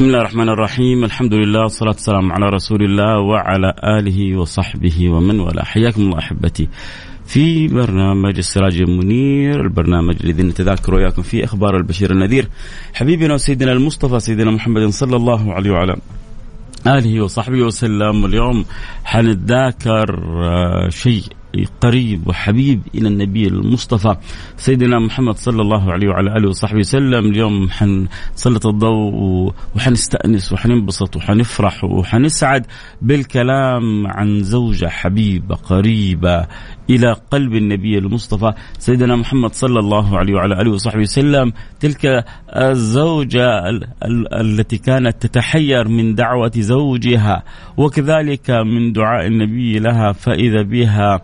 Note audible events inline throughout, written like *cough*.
بسم الله الرحمن الرحيم الحمد لله والصلاة والسلام على رسول الله وعلى آله وصحبه ومن والاه حياكم الله أحبتي في برنامج السراج المنير البرنامج الذي نتذاكر وياكم فيه أخبار البشير النذير حبيبنا وسيدنا المصطفى سيدنا محمد صلى الله عليه وعلى آله وصحبه وسلم واليوم حنتذاكر شيء قريب وحبيب إلى النبي المصطفى سيدنا محمد صلى الله عليه وعلى آله وصحبه وسلم. اليوم حنسلط الضوء وحنستأنس وحننبسط وحنفرح وحنسعد بالكلام عن زوجه حبيبه قريبه إلى قلب النبي المصطفى سيدنا محمد صلى الله عليه وعلى آله وصحبه وسلم. تلك الزوجة التي كانت تتحير من دعوة زوجها وكذلك من دعاء النبي لها فإذا بها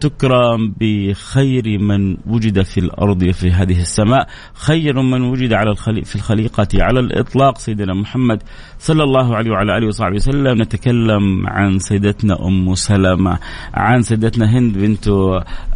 تكرم بخير من وجد في الأرض في هذه السماء خير من وجد على الخليق في الخليقة على الإطلاق. سيدنا محمد صلى الله عليه وعلى آله وصحبه وسلم. نتكلم عن سيدتنا أم سلمة عن سيدتنا هند بنت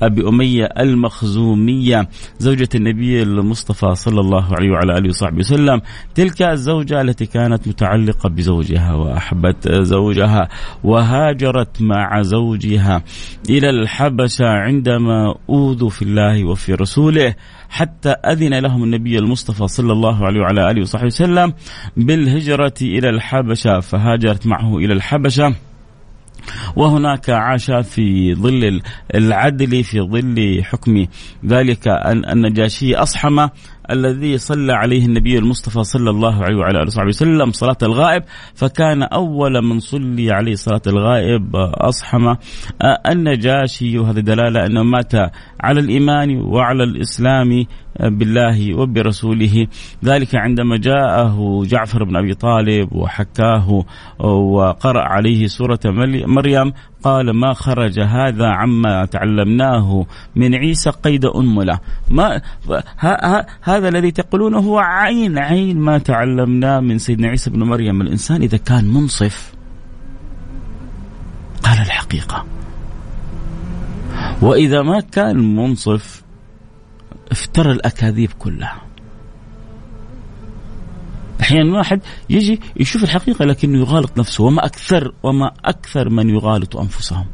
أبي أمية المخزومية زوجة النبي المصطفى صلى الله عليه وعلى آله وصحبه وسلم. تلك الزوجة التي كانت متعلقة بزوجها وأحبت زوجها وهاجرت مع زوجها إلى الحبشة عندما أوذوا في الله وفي رسوله حتى أذن لهم النبي المصطفى صلى الله عليه وعلى آله وصحبه وسلم بالهجرة إلى الحبشة فهاجرت معه إلى الحبشة. وهناك عاش في ظل العدل في ظل حكم ذلك النجاشي أصحم الذي صلى عليه النبي المصطفى صلى الله عليه وعلى آله وصحبه وسلم صلاة الغائب. فكان أول من صلي عليه صلاة الغائب اصحم النجاشي وهذا دلالة أنه مات على الإيمان وعلى الإسلام بالله وبرسوله. ذلك عندما جاءه جعفر بن أبي طالب وحكاه وقرأ عليه سورة مريم قال ما خرج هذا عما تعلمناه من عيسى قيد أنملة ما هذا الذي تقولونه هو عين عين ما تعلمناه من سيدنا عيسى بن مريم. الإنسان إذا كان منصف قال الحقيقة. وإذا ما كان منصف افترى الأكاذيب كلها أحيانا واحد يجي يشوف الحقيقة لكنه يغالط نفسه وما أكثر وما أكثر من يغالط أنفسهم.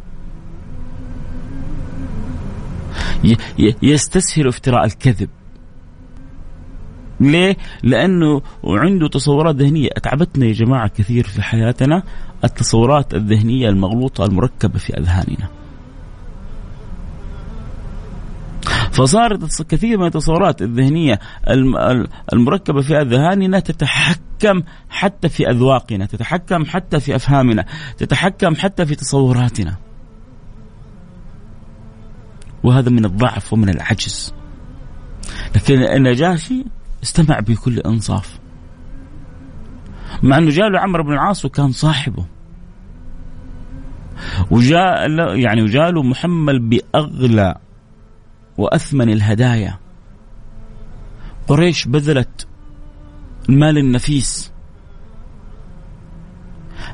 يستسهل افتراء الكذب. ليه؟ لأنه عنده تصورات ذهنية أتعبتنا يا جماعة كثير في حياتنا التصورات الذهنية المغلوطة المركبة في أذهاننا. فصارت كثير من التصورات الذهنية المركبة في أذهاننا تتحكم حتى في أذواقنا تتحكم حتى في أفهامنا تتحكم حتى في تصوراتنا. وهذا من الضعف ومن العجز. لكن النجاشي استمع بكل إنصاف. مع أنه جاء له عمرو بن العاص وكان صاحبه. وجاء يعني وجاء له محمل بأغلى وأثمن الهدايا. قريش بذلت المال النفيس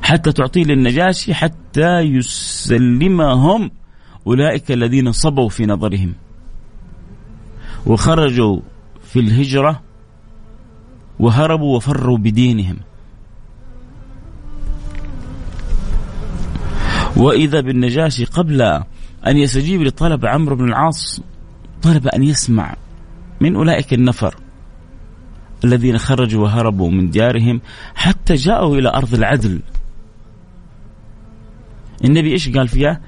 حتى تعطيه للنجاشي حتى يسلمهم أولئك الذين صبوا في نظرهم. وخرجوا في الهجرة وهربوا وفروا بدينهم. وإذا بالنجاشي قبل أن يستجيب لطلب عمرو بن العاص طلب أن يسمع من أولئك النفر الذين خرجوا وهربوا من ديارهم حتى جاءوا إلى أرض العدل. النبي إيش قال فيها؟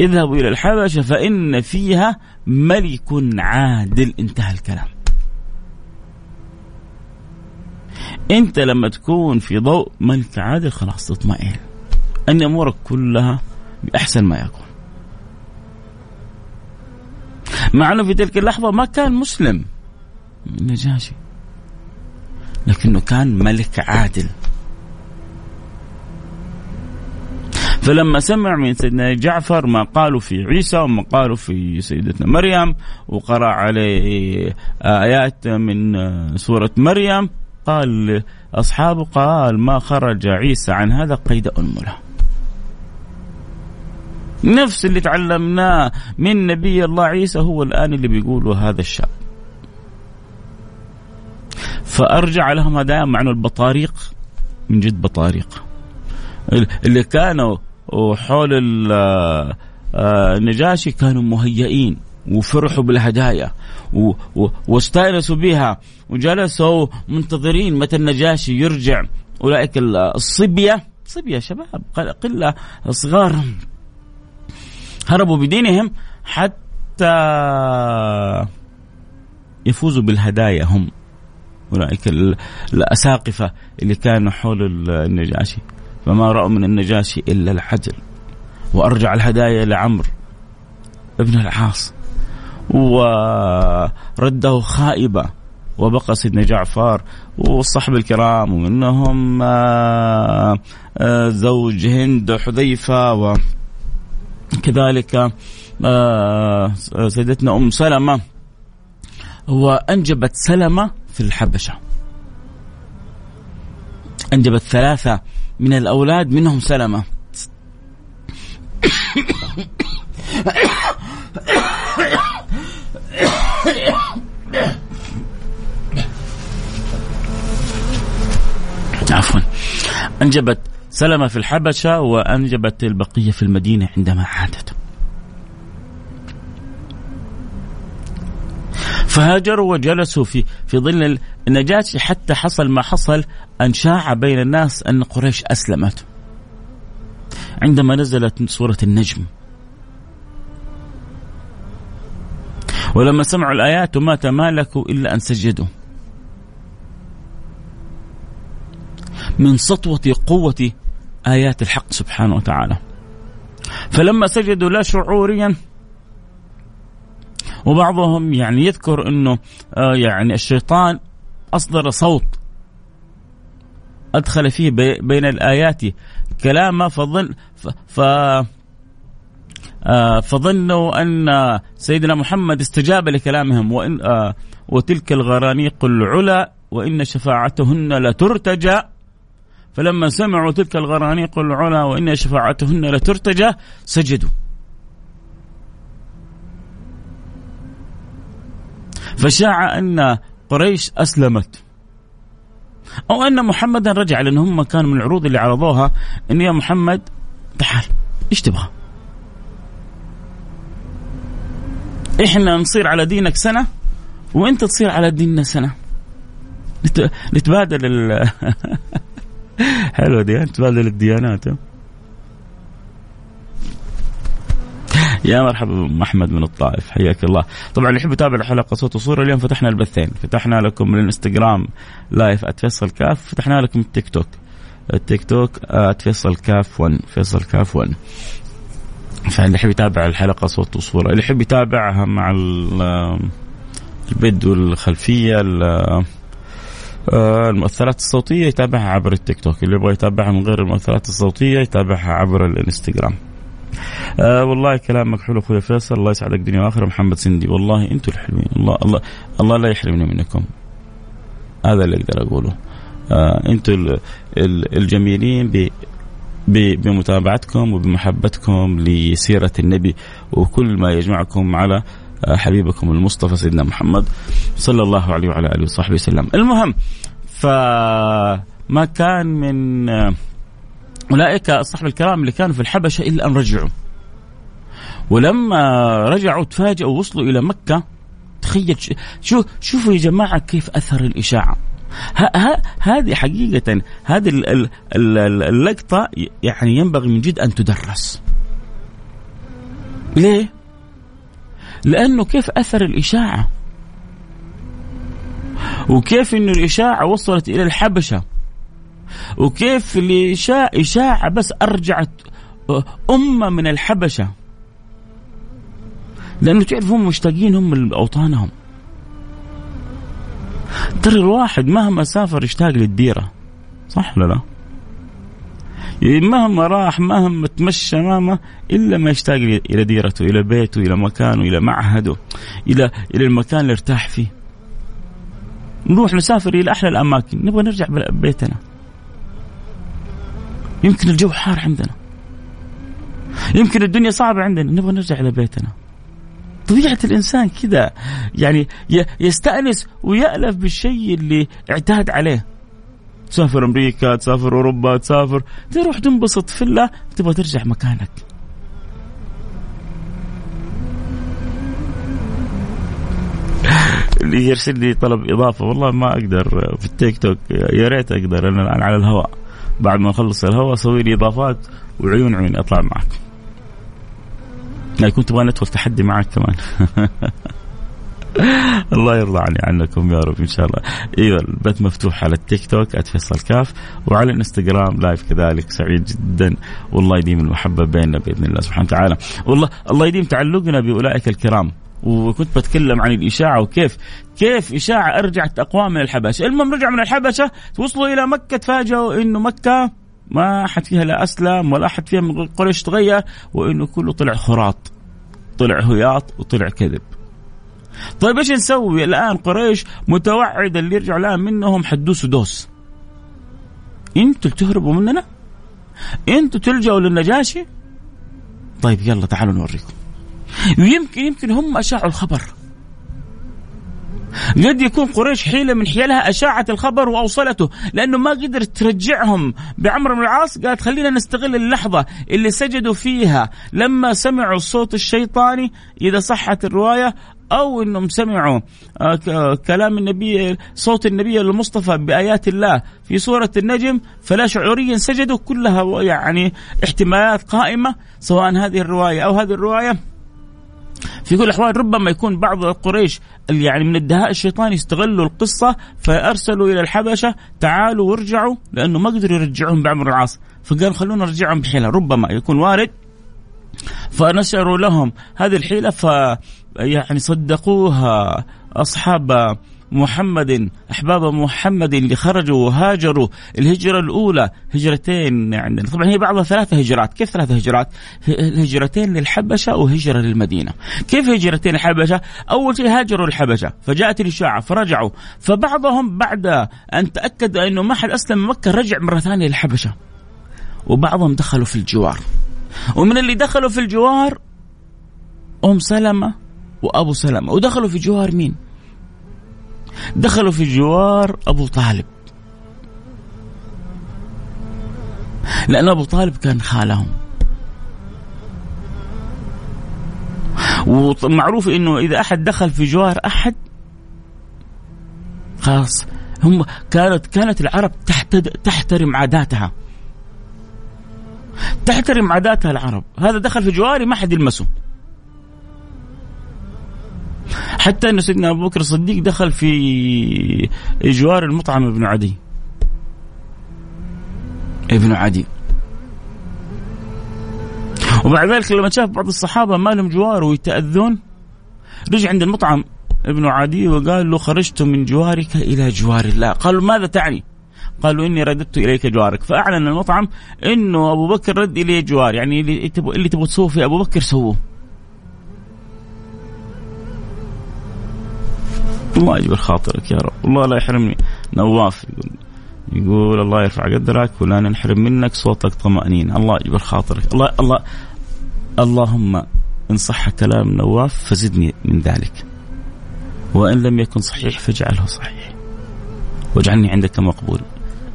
اذهبوا إلى الحبشة فإن فيها ملك عادل. انتهى الكلام. انت لما تكون في ضوء ملك عادل خلاص تطمئن. أن أمورك كلها بأحسن ما يكون. مع أنه في تلك اللحظة ما كان مسلم. النجاشي لكنه كان ملك عادل. فلما سمع من سيدنا جعفر ما قالوا في عيسى وما قالوا في سيدتنا مريم وقرأ عليه آيات من سورة مريم قال أصحابه قال ما خرج عيسى عن هذا قيد أنملة نفس اللي تعلمناه من نبي الله عيسى هو الآن اللي بيقوله هذا الشاب فأرجع لهم هدايا مع البطاريق من جد بطاريق. اللي كانوا حول النجاشي كانوا مهيئين وفرحوا بالهدايا واستأنسوا بها وجلسوا منتظرين متى النجاشي يرجع. أولئك الصبيه صبية شباب قلة صغار. هربوا بدينهم حتى يفوزوا بالهدايا هم. أولئك الأساقفة اللي كانوا حول النجاشي. فما رأوا من النجاشي إلا العدل وأرجع الهدايا لعمرو ابن العاص. ورده خائبة وبقى سيدنا جعفر والصحب الكرام ومنهم آه، آه، زوج هند حذيفة وكذلك آه، سيدتنا أم سلمة وأنجبت سلمة في الحبشة. أنجبت ثلاثة من الأولاد منهم سلمة. *coughs* عفوا. أنجبت سلمة في الحبشة وأنجبت البقية في المدينة عندما عادت. فهاجروا وجلسوا في في ظل النجاشي حتى حصل ما حصل أن شاع بين الناس أن قريش أسلمت. عندما نزلت سورة النجم. ولما سمعوا الآيات ما تمالكوا إلا أن سجدوا. من سطوة قوة آيات الحق سبحانه وتعالى. فلما سجدوا لا شعوريا وبعضهم يعني يذكر إنه آه يعني الشيطان أصدر صوت أدخل فيه بين الآيات كلامه فظن ف آه فظنوا أن سيدنا محمد استجاب لكلامهم وإن آه وتلك الغرانيق العلا وإن شفاعتهن لترتجى. فلما سمعوا تلك الغرانيق العلا وإن شفاعتهن لترتجى سجدوا. فشاع أن قريش أسلمت. أو أن محمدا رجع لأن هم كانوا من العروض اللي عرضوها إن يا محمد تعال إيش تبغى؟ إحنا نصير على دينك سنة وأنت تصير على ديننا سنة. نتبادل ال *laughs* *laughs* حلوة دي نتبادل الديانات يا مرحبا احمد من الطائف حياك الله. طبعا اللي يحب يتابع الحلقة صوت وصورة اليوم فتحنا البثين. فتحنا لكم الإنستغرام live @فيصل كاف فتحنا لكم التيك توك. التيك توك @فيصل كاف 1 فيصل كاف 1 فاللي يحب يتابع الحلقة صوت وصورة اللي يحب يتابعها مع البيد والخلفية المؤثرات الصوتية يتابعها عبر التيك توك. اللي يبغى يتابعها من غير المؤثرات الصوتية يتابعها عبر الانستغرام. آه والله كلامك حلو أخوي فيصل. الله يسعدك دنيا وآخرة. محمد سندي والله أنتم الحلوين. الله الله الله لا يحرمني منكم. هذا اللي أقدر أقوله. آه أنتم الجميلين ب بمتابعتكم وبمحبتكم لسيرة النبي وكل ما يجمعكم على آه، حبيبكم المصطفى سيدنا محمد صلى الله عليه وعلى آله وصحبه وسلم. المهم فما كان من آه، أولئك أصحاب الكرام اللي كانوا في الحبشة إلا أن رجعوا. ولما رجعوا تفاجئوا وصلوا إلى مكة تخيل شو شوفوا يا جماعة كيف أثر الإشاعة. هذه حقيقة هذه اللقطة يعني ينبغي من جد أن تدرس. ليه؟ لأنه كيف أثر الإشاعة؟ وكيف أنه الإشاعة وصلت إلى الحبشة؟ وكيف الإشاعة إشاعة بس أرجعت أمة من الحبشة؟ لأنه تعرف هم مشتاقين هم لأوطانهم. ترى الواحد مهما سافر يشتاق للديرة صح ولا لا؟ يعني مهما راح مهما تمشى مهما إلا ما يشتاق إلى ديرته إلى بيته إلى مكانه إلى معهده إلى إلى المكان اللي ارتاح فيه. نروح نسافر إلى أحلى الأماكن. نبغى نرجع بيتنا. يمكن الجو حار عندنا. يمكن الدنيا صعبة عندنا. نبغى نرجع إلى بيتنا. طبيعة الإنسان كذا يعني يستأنس ويألف بالشيء اللي اعتاد عليه. تسافر أمريكا تسافر أوروبا تسافر. تروح تنبسط في الله تبغى ترجع مكانك. اللي يرسل لي طلب إضافة والله ما أقدر في التيك توك. يا ريت أقدر أنا الآن على الهواء. بعد ما أخلص الهواء أسوي لي إضافات وعيون عيوني أطلع معك يعني كنت تبغى ندخل تحدي معك كمان. *laughs* *laughs* الله يرضى عني عنكم يا رب إن شاء الله. إيوه البث مفتوح على التيك توك @فيصل كاف وعلى الإنستغرام لايف كذلك سعيد جدا. والله يديم المحبة بيننا بإذن الله سبحانه وتعالى. والله الله يديم تعلقنا بأولئك الكرام. وكنت بتكلم عن الإشاعة وكيف كيف إشاعة أرجعت أقوام من الحبشة. المهم رجع من الحبشة وصلوا إلى مكة تفاجئوا إنه مكة ما أحد فيها لا أسلم ولا أحد فيها من قريش تغير وإنه كله طلع خراط طلع هياط وطلع كذب. طيب إيش نسوي الآن؟ قريش متوعدة اللي يرجع الآن منهم حدوس ودوس إنتوا تهربوا مننا؟ إنتوا تلجأوا للنجاشي؟ طيب يلا تعالوا نوريكم. ويمكن يمكن هم أشاعوا الخبر. قد يكون قريش حيلة من حيلها أشاعت الخبر وأوصلته لأنه ما قدرت ترجعهم. بعمر بن العاص قالت خلينا نستغل اللحظة اللي سجدوا فيها لما سمعوا الصوت الشيطاني إذا صحت الرواية أو إنهم سمعوا آه، كلام النبي صوت النبي المصطفى بآيات الله في سورة النجم فلا شعوريا سجدوا كلها يعني احتمالات قائمة سواء هذه الرواية أو هذه الرواية. في كل الأحوال ربما يكون بعض قريش يعني من الدهاء الشيطاني استغلوا القصة فأرسلوا إلى الحبشة تعالوا وارجعوا لأنه ما قدروا يرجعوهم بعمر العاص. فقال خلونا نرجعهم بحيلة ربما يكون وارد. فنشروا لهم هذه الحيلة ف يعني صدقوها أصحاب محمد أحباب محمد اللي خرجوا وهاجروا الهجرة الأولى هجرتين يعني طبعا هي بعضها ثلاثة هجرات، كيف ثلاثة هجرات؟ هجرتين للحبشة وهجرة للمدينة. كيف هجرتين الحبشه؟ أول شيء هاجروا الحبشة فجاءت الإشاعة فرجعوا، فبعضهم بعد أن تاكد أنه ما حد أسلم مكة رجع مرة ثانية للحبشة. وبعضهم دخلوا في الجوار. ومن اللي دخلوا في الجوار أم سلمة وأبو سلمة، ودخلوا في جوار مين؟ دخلوا في جوار أبو طالب. لأن أبو طالب كان خالهم. ومعروف إنه إذا أحد دخل في جوار أحد خلاص هم كانت كانت العرب تحترم عاداتها. تحترم عاداتها العرب. هذا دخل في جواري ما حد يلمسه. حتى أن سيدنا أبو بكر الصديق دخل في جوار المطعم ابن عدي. ابن عدي. وبعد ذلك لما شاف بعض الصحابة ما لهم جوار ويتأذون رجع عند المطعم ابن عدي وقال له خرجت من جوارك إلى جوار الله. قالوا ماذا تعني؟ قالوا إني رددت إليك جوارك. فأعلن المطعم إنه أبو بكر رد إلي جوار. يعني اللي تبغوا تبغوا تسووه في أبو بكر سووه. الله يجبر خاطرك يا رب. الله لا يحرمني. نواف يقول يقول الله يرفع قدرك ولا ننحرم منك صوتك طمأنينة الله يجبر خاطرك. الله الله اللهم إن صح كلام نواف فزدني من ذلك. وإن لم يكن صحيح فاجعله صحيح. واجعلني عندك مقبول.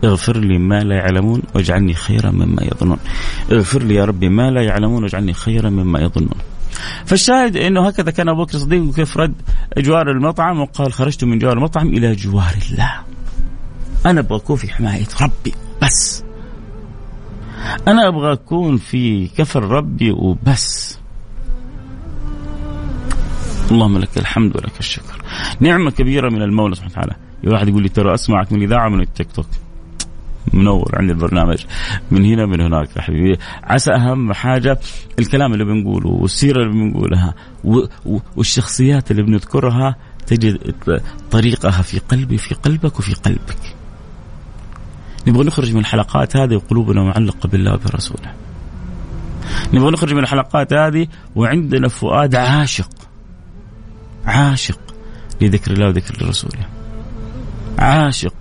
اغفر لي ما لا يعلمون واجعلني خيرا مما يظنون. اغفر لي يا ربي ما لا يعلمون واجعلني خيرا مما يظنون. فالشاهد إنه هكذا كان أبو بكر الصديق وكيف رد جوار المطعم وقال خرجت من جوار المطعم إلى جوار الله. أنا أبغى اكون في حماية ربي بس. أنا أبغى اكون في كفر ربي وبس. اللهم لك الحمد ولك الشكر. نعمة كبيرة من المولى سبحانه وتعالى. واحد يقول لي ترى أسمعك من الاذاعه من التيك توك. منور عندي البرنامج. من هنا من هناك يا حبيبي. عسى أهم حاجة الكلام اللي بنقوله والسيرة اللي بنقولها والشخصيات اللي بنذكرها تجد طريقها في قلبي في قلبك وفي قلبك. نبغى نخرج من الحلقات هذه وقلوبنا معلقة بالله وبرسوله نبغى نخرج من الحلقات هذه وعندنا فؤاد عاشق. عاشق لذكر الله وذكر رسوله. عاشق.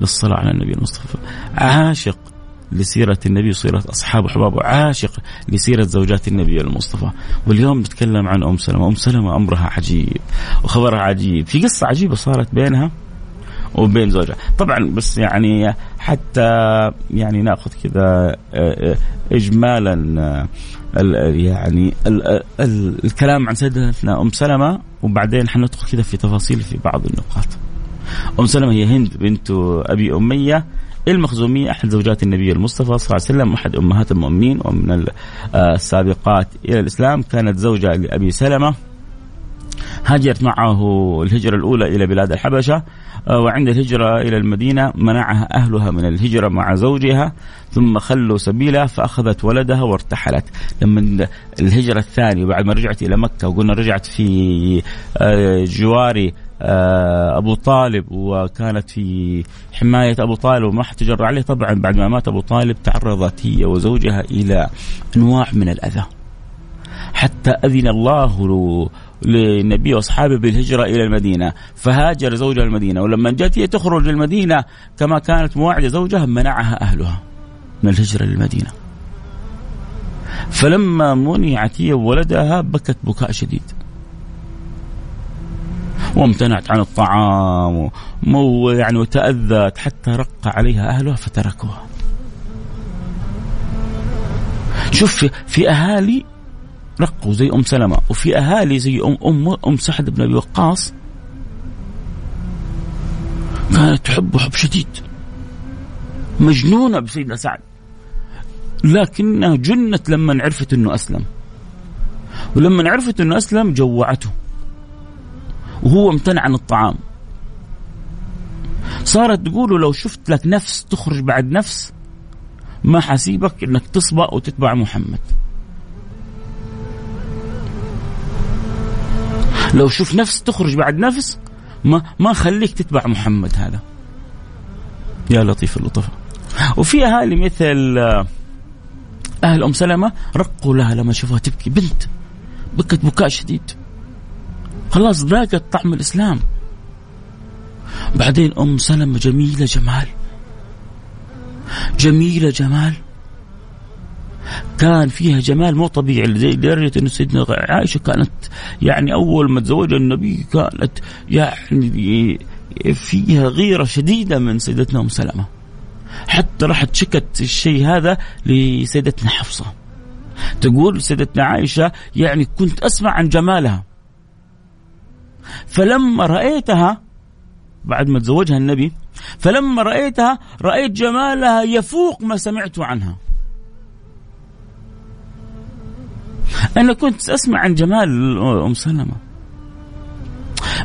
للصلاة على النبي المصطفى. عاشق لسيرة النبي وسيرة أصحابه وحبابه عاشق لسيرة زوجات النبي المصطفى. واليوم نتكلم عن أم سلمة. أم سلمة أمرها عجيب وخبرها عجيب. في قصة عجيبة صارت بينها وبين زوجها. طبعا بس يعني حتى يعني ناخذ كذا آه، آه، اجمالا آه، يعني الكلام عن سيدتنا أم سلمة وبعدين حندخل كذا في تفاصيل في بعض النقاط. أم سلمة هي هند بنت أبي أمية المخزومية أحد زوجات النبي المصطفى صلى الله عليه وسلم أحد أمهات المؤمنين ومن السابقات إلى الإسلام. كانت زوجة لأبي سلمة هاجرت معه الهجرة الأولى إلى بلاد الحبشة آه، وعند الهجرة إلى المدينة منعها أهلها من الهجرة مع زوجها ثم خلوا سبيلها فأخذت ولدها وارتحلت. لما الهجرة الثانية بعد ما رجعت إلى مكة وقلنا رجعت في آه، جوار آه، أبو طالب وكانت في حماية أبو طالب وما تجر عليه. طبعا بعد ما مات أبو طالب تعرضت هي وزوجها إلى أنواع من الأذى. حتى أذن الله للنبي وأصحابه بالهجرة إلى المدينة فهاجر زوجها المدينة. ولما جت هي تخرج للمدينة كما كانت مواعدة زوجها منعها أهلها من الهجرة للمدينه فلما منعت هي وولدها بكت بكاء شديد. وامتنعت عن الطعام يعني وتأذت حتى رق عليها أهلها فتركوها. شوف في أهالي رقوا زي أم سلمة وفي أهالي زي أم أم أم سعد بن أبي وقاص كانت تحبه حب شديد. مجنونة بسيدنا سعد. لكنها جنت لما عرفت إنه أسلم. ولما عرفت إنه أسلم جوعته. وهو امتنع عن الطعام. صارت تقول لو شفت لك نفس تخرج بعد نفس ما حسيبك إنك تصبأ وتتبع محمد. لو شوف نفس تخرج بعد نفس ما ما خليك تتبع محمد هذا. يا لطيف اللطفاء وفي أهالي مثل آه، أهل أم سلمة رقوا لها لما شافوها تبكي. بنت بكت بكاء شديد. خلاص ذاقت طعم الإسلام بعدين أم سلمة جميلة جمال جميلة جمال كان فيها جمال مو طبيعي لدرجه انه سيدنا عائشة كانت يعني أول ما تزوجها النبي كانت يعني فيها غيرة شديدة من سيدتنا أم سلمة. حتى راحت شكت الشيء هذا لسيدتنا حفصة. تقول سيدتنا عائشة يعني كنت أسمع عن جمالها. فلما رأيتها بعد ما تزوجها النبي فلما رأيتها رأيت جمالها يفوق ما سمعت عنها. أنا كنت أسمع عن جمال أم سلمة.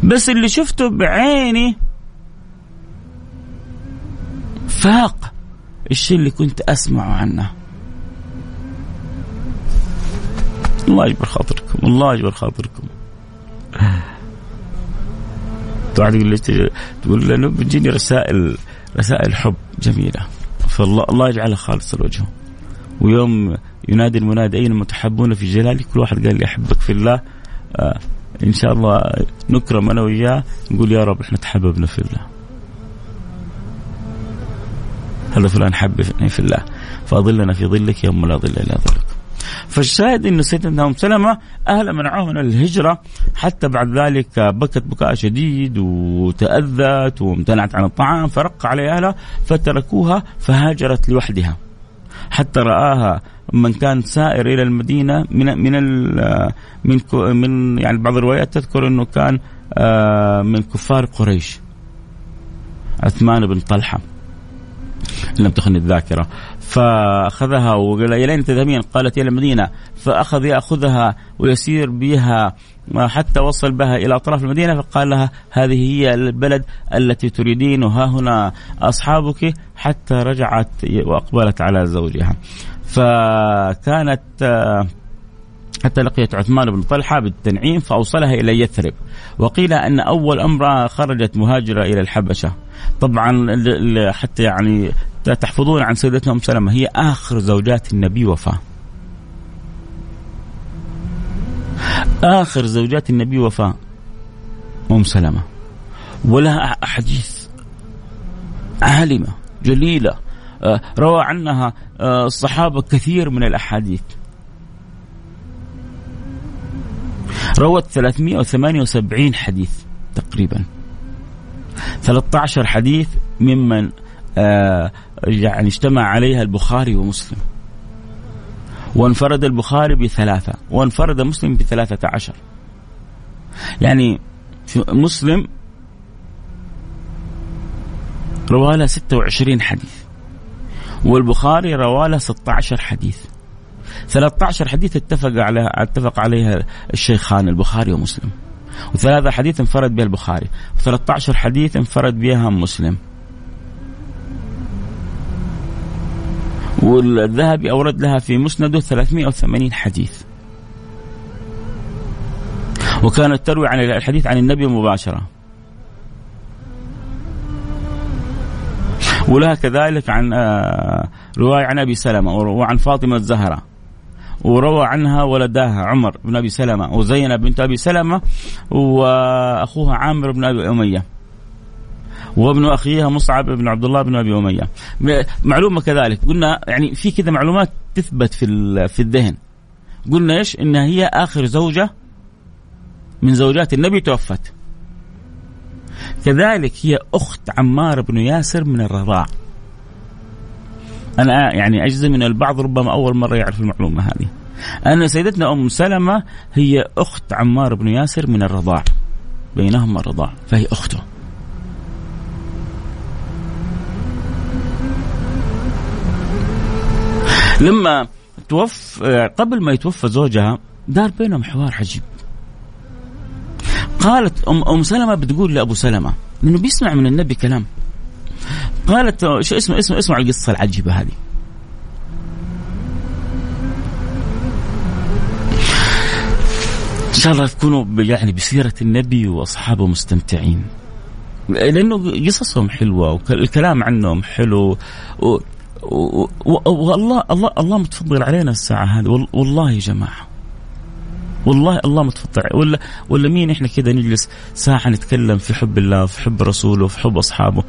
بس اللي شفته بعيني فاق الشيء اللي كنت أسمعه عنه. الله يجبر خاطركم الله يجبر خاطركم. واحد يقول لي تقول لأنه بتجيني رسائل رسائل حب جميلة. فالله الله يجعلها خالص الوجه ويوم ينادي المنادي اينما تحبون في جلالي كل واحد قال لي أحبك في الله. آه إن شاء الله نكرم أنا وياه نقول يا رب إحنا تحببنا في الله. هذا فلان حبني في الله. فأظلنا في ظلك يوم لا ظل إلا ظلك. فالشاهد إنه سيدنا ام سلمة اهلها منعوها من الهجرة حتى بعد ذلك بكت بكاء شديد وتأذت وامتنعت عن الطعام فرق عليها أهلها فتركوها فهاجرت لوحدها. حتى رآها من كان سائر إلى المدينة من من من من يعني بعض الروايات تذكر إنه كان آه، من كفار قريش. عثمان بن طلحة. لم تخن الذاكرة. فأخذها وقال إلى أين تذهبين؟ قالت إلى المدينة فأخذ يأخذها ويسير بها حتى وصل بها إلى أطراف المدينة فقال لها هذه هي البلد التي تريدين وها هنا أصحابك حتى رجعت وأقبلت على زوجها. فكانت حتى لقيت عثمان بن طلحة بالتنعيم فأوصلها إلى يثرب وقيل أن أول امراه خرجت مهاجرة إلى الحبشة طبعا حتى يعني تحفظون عن سيدتنا أم سلمة هي آخر زوجات النبي وفاة. آخر زوجات النبي وفاة أم سلمة. ولها أحاديث. عالمة جليلة. آه، روى عنها آه، الصحابة كثير من الأحاديث. روت 378 حديث تقريبا. 13 حديث ممن آه يعني اجتمع عليها البخاري ومسلم. وانفرد البخاري بثلاثة وانفرد مسلم بثلاثة عشر. يعني مسلم رواه 26 حديث والبخاري رواه 16 حديث. 13 حديث اتفق على اتفق عليها الشيخان البخاري ومسلم. وثلاثة حديث انفرد بها البخاري و13 حديث انفرد بها مسلم. والذهبي أورد لها في مسنده 380 حديث. وكانت تروي عن الحديث عن النبي مباشرة. ولها كذلك عن آه، رواية عن أبي سلمة وعن فاطمة الزهرة. وروى عنها ولداها عمر بن أبي سلمة وزينب بنت أبي سلمة واخوها عامر بن أبي أمية. وابن اخيها مصعب بن عبد الله بن أبي أمية. معلومة كذلك. قلنا يعني في كذا معلومات تثبت في في الذهن. قلنا إيش؟ انها هي آخر زوجة من زوجات النبي توفت. كذلك هي أخت عمار بن ياسر من الرضاع. أنا يعني أجزم من البعض ربما أول مرة يعرف المعلومة هذه. أن سيدتنا أم سلمة هي أخت عمار بن ياسر من الرضاع. بينهما الرضاع فهي أخته. لما توفى قبل ما يتوفى زوجها دار بينهم حوار عجيب. قالت ام أم سلمة بتقول لأبو سلمة إنه بيسمع من النبي كلام. قالت شو اسمه اسمه اسمع القصة العجيبة هذه. إن شاء الله تكونوا يعني بسيرة النبي وأصحابه مستمتعين. لأنه قصصهم حلوة والكلام عنهم حلو. والله الله الله متفضل علينا الساعة هذه. والله يا جماعة. والله الله متفضل. ولا ولا مين إحنا كذا نجلس ساعة نتكلم في حب الله وفي حب رسوله وفي حب أصحابه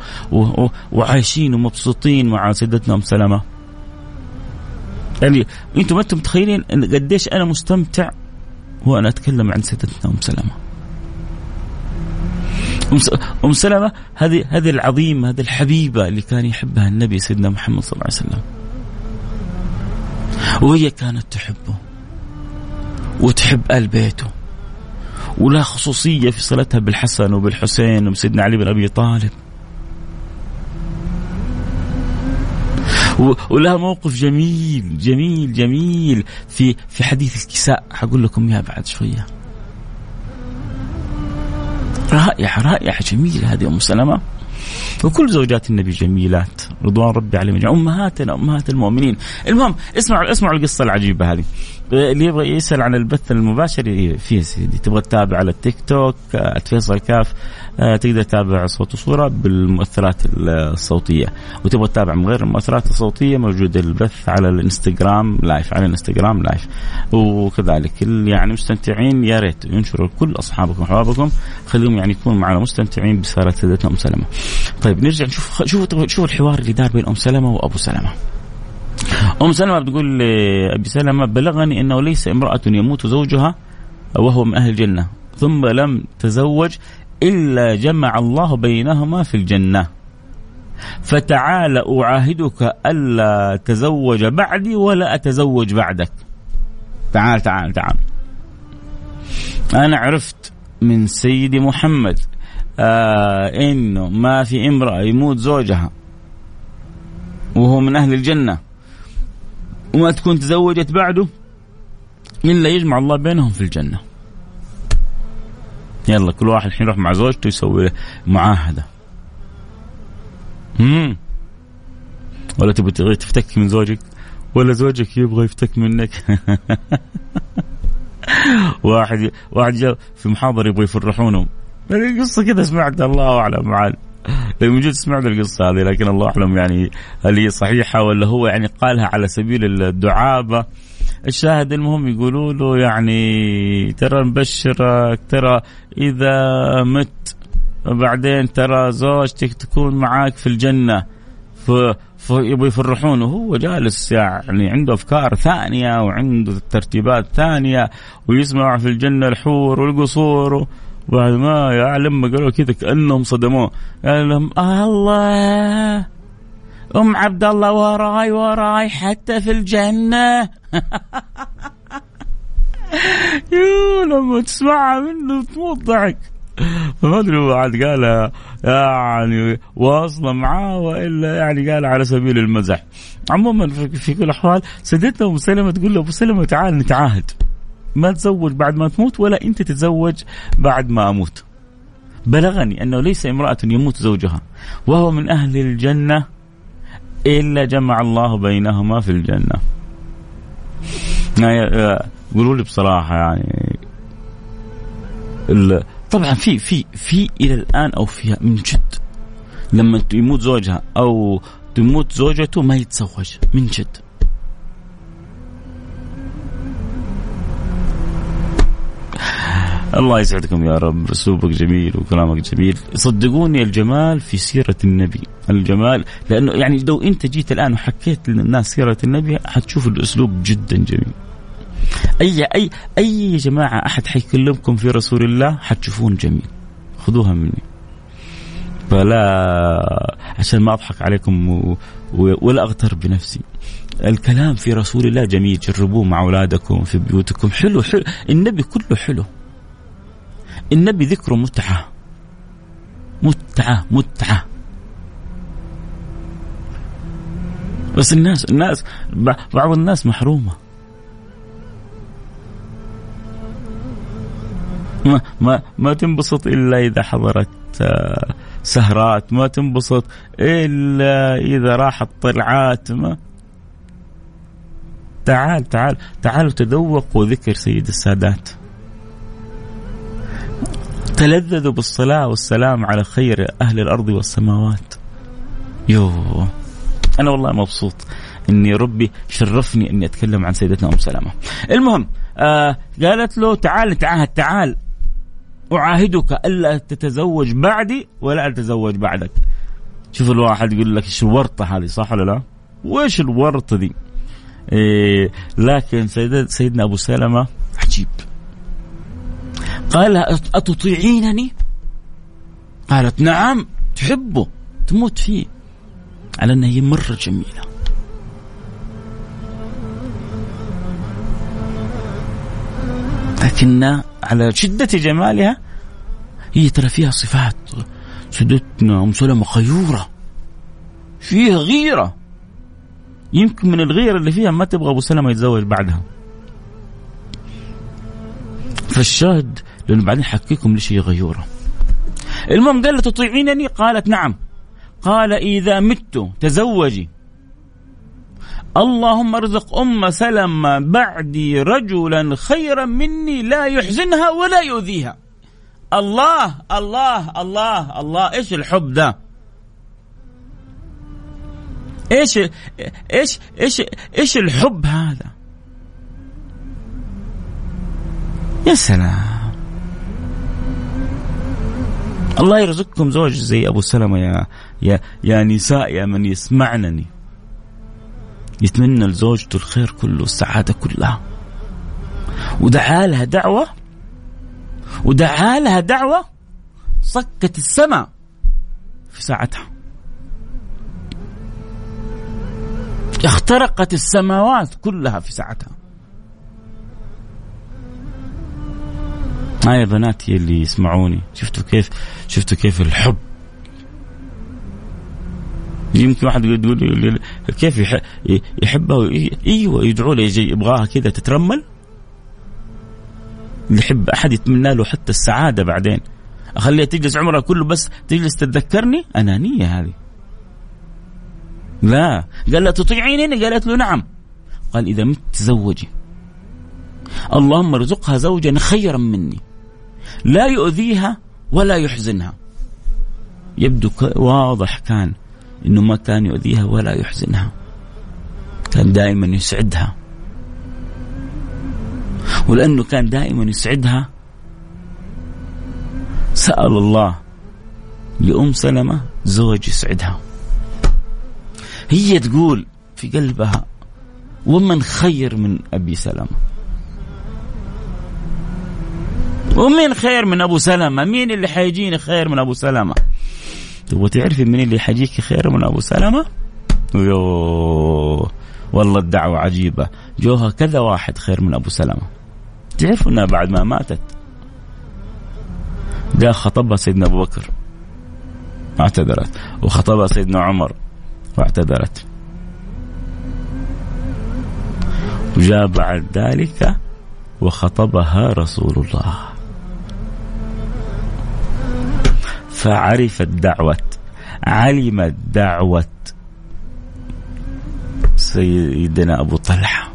وعايشين ومبسوطين مع سيدتنا أم سلمة. يعني أنتم ما أنتم متخيلين قديش أنا مستمتع وأنا أتكلم عن سيدتنا أم سلمة؟ أم سلمة هذه هذه العظيمه هذه الحبيبة اللي كان يحبها النبي سيدنا محمد صلى الله عليه وسلم. وهي كانت تحبه وتحب آل بيته. ولها خصوصية في صلتها بالحسن وبالحسين وبسيدنا علي بن أبي طالب. ولها موقف جميل جميل جميل في في حديث الكساء. حقول لكم إياه بعد شوية. رائعة رائعة جميلة هذه أم سلمة. وكل زوجات النبي جميلات. رضوان ربي عليهم أمهاتنا أمهات المؤمنين. المهم اسمعوا اسمعوا القصة العجيبة هذه. اللي يبغى يسال عن البث المباشر في سيدي تبغى تتابع على التيك توك فيصل كاف آه، تقدر تتابع صوت وصورة بالمؤثرات الصوتية وتبغى تتابع من غير المؤثرات الصوتية موجود البث على الإنستغرام live على الإنستغرام live وكذلك اللي يعني مستمتعين يا ريت ينشروا كل أصحابكم وأحبابكم خليهم يعني يكونوا معنا مستمتعين بسيره سيدتنا أم سلمة. طيب نرجع نشوف شوفوا شوفوا الحوار اللي دار بين أم سلمة وأبو سلمة. أم سلمة بتقول لأبي سلمة بلغني أنه ليس امرأة يموت زوجها وهو من أهل الجنة ثم لم تزوج إلا جمع الله بينهما في الجنة. فتعال أعاهدك ألا تزوج بعدي ولا أتزوج بعدك. تعال تعال تعال. أنا عرفت من سيدي محمد آه إنه ما في امرأة يموت زوجها وهو من أهل الجنة. وما تكون تزوجت بعده إلا يجمع الله بينهم في الجنة. يلا كل واحد الحين يروح مع زوجته يسوي معاهدة. امم ولا تبغى تفتك من زوجك؟ ولا زوجك يبغى يفتك منك؟ *laughs* واحد واحد جاء في محاضرة يبغى يفرحونهم يعني قصة كذا سمعت الله أعلم عاد من جد سمعت القصة هذه لكن الله أعلم يعني هل هي صحيحة ولا هو يعني قالها على سبيل الدعابة. الشاهد المهم يقولوا له يعني ترى نبشرك ترى إذا مت وبعدين ترى زوجتك تكون معاك في الجنة فيبغوا يفرحونه هو جالس يعني عنده أفكار ثانية وعنده ترتيبات ثانية ويسمع في الجنة الحور والقصور. بعد ما لما قالوا كذا كأنهم صدموه. قال لهم الله! أم عبد الله وراي وراي حتى في الجنة. *laughs* يو لما تسمعها منه تموت ضحك. فما أدري هو عاد قالها يعني واصلة معاه وإلا يعني قال على سبيل المزح. عموما في كل الاحوال سيدتنا ام سلمه تقول له ابو سلمة تعال نتعاهد. ما تزوج بعد ما تموت ولا انت تتزوج بعد ما أموت. بلغني انه ليس امرأة يموت زوجها وهو من أهل الجنة إلا جمع الله بينهما في الجنة. يعني قولوا لي بصراحة يعني طبعا في في في إلى الآن أو فيها من جد لما يموت زوجها أو تموت زوجته ما يتزوج من جد. الله يسعدكم يا رب أسلوبك جميل وكلامك جميل. صدقوني الجمال في سيرة النبي. الجمال لأنه يعني لو أنت جيت الآن وحكيت للناس سيرة النبي حتشوف الأسلوب جدا جميل. أي أي أي جماعة أحد حيكلمكم في رسول الله حتشوفون جميل. خذوها مني. فلا عشان ما أضحك عليكم و... ولا أغتر بنفسي. الكلام في رسول الله جميل. جربوه مع أولادكم في بيوتكم. حلو حلو. النبي كله حلو. النبي ذكره متعة. متعة متعة. بس الناس الناس بعض الناس محرومة. ما ما ما تنبسط إلا إذا حضرت آه، سهرات. ما تنبسط إلا إذا راحت طلعات. ما تعال تعال تعالوا تذوقوا ذكر سيد السادات. تلذذوا بالصلاة والسلام على خير أهل الأرض والسماوات. يوه أنا والله مبسوط إني ربي شرفني إني أتكلم عن سيدتنا أم سلمة. المهم آه قالت له تعال نتعاهد تعال. أعاهدك ألا تتزوج بعدي ولا أتزوج بعدك. شوف الواحد يقول لك إيش الورطة هذه صح ولا لا؟ وإيش الورطة دي؟ لكن سيدنا أبو سلمة عجيب. قال أتطيعينني؟ قالت نعم تحبه تموت فيه. على أنها هي مرة جميلة. لكن على شدة جمالها هي ترى فيها صفات سيدتنا أم سلمة خيورة فيها غيرة. يمكن من الغيرة اللي فيها ما تبغى أبو سلمة يتزوج بعدها. فالشاهد لأنه بعدين حكيكم ليش هي غيورة. المهم قال تطيعينني؟ قالت نعم. قال إذا مت تزوجي. اللهم ارزق أم سلمة بعدي رجلا خيرا مني لا يحزنها ولا يؤذيها. الله الله الله الله إيش الحب ده؟ إيش إيش إيش إيش الحب هذا؟ يا سلام. الله يرزقكم زوج زي أبو سلمة يا يا يا نساء يا من يسمعنني. يتمنى لزوجته الخير كله والسعادة كلها. ودعا لها دعوة؟ ودعا لها دعوة؟ صكت السماء في ساعتها. اخترقت السماوات كلها في ساعتها. ها يا بناتي اللي يسمعوني شفتوا كيف؟ شفتوا كيف الحب؟ يمكن واحد يقول كيف يحبها أيوه يدعو له يجي يبغاها كذا تترمل؟ يحب أحد يتمنى له حتى السعادة بعدين. أخليها تجلس عمرها كله بس تجلس تتذكرني؟ أنانية هذه. لا. قال لها تطيعينني؟ قالت له نعم. قال إذا مت تزوجي. اللهم ارزقها زوجا خيرا مني. لا يؤذيها ولا يحزنها. يبدو واضح كان إنه ما كان يؤذيها ولا يحزنها. كان دائما يسعدها. ولأنه كان دائما يسعدها سأل الله لأم سلمة زوج يسعدها. هي تقول في قلبها ومن خير من أبي سلمة؟ ومين خير من أبو سلمة؟ مين اللي حيجيني خير من أبو سلمة؟ تبغى تعرفي مين اللي حيجيك خير من أبو سلمة؟ يوه والله الدعوة عجيبة. جوها كذا واحد خير من أبو سلمة. تعرفوا أنها بعد ما ماتت؟ جاء خطبها سيدنا أبو بكر. اعتذرت. وخطبها سيدنا عمر. واعتذرت. وجاء بعد ذلك وخطبها رسول الله. فعرفت دعوة علمت دعوة سيدنا أبو طلحة.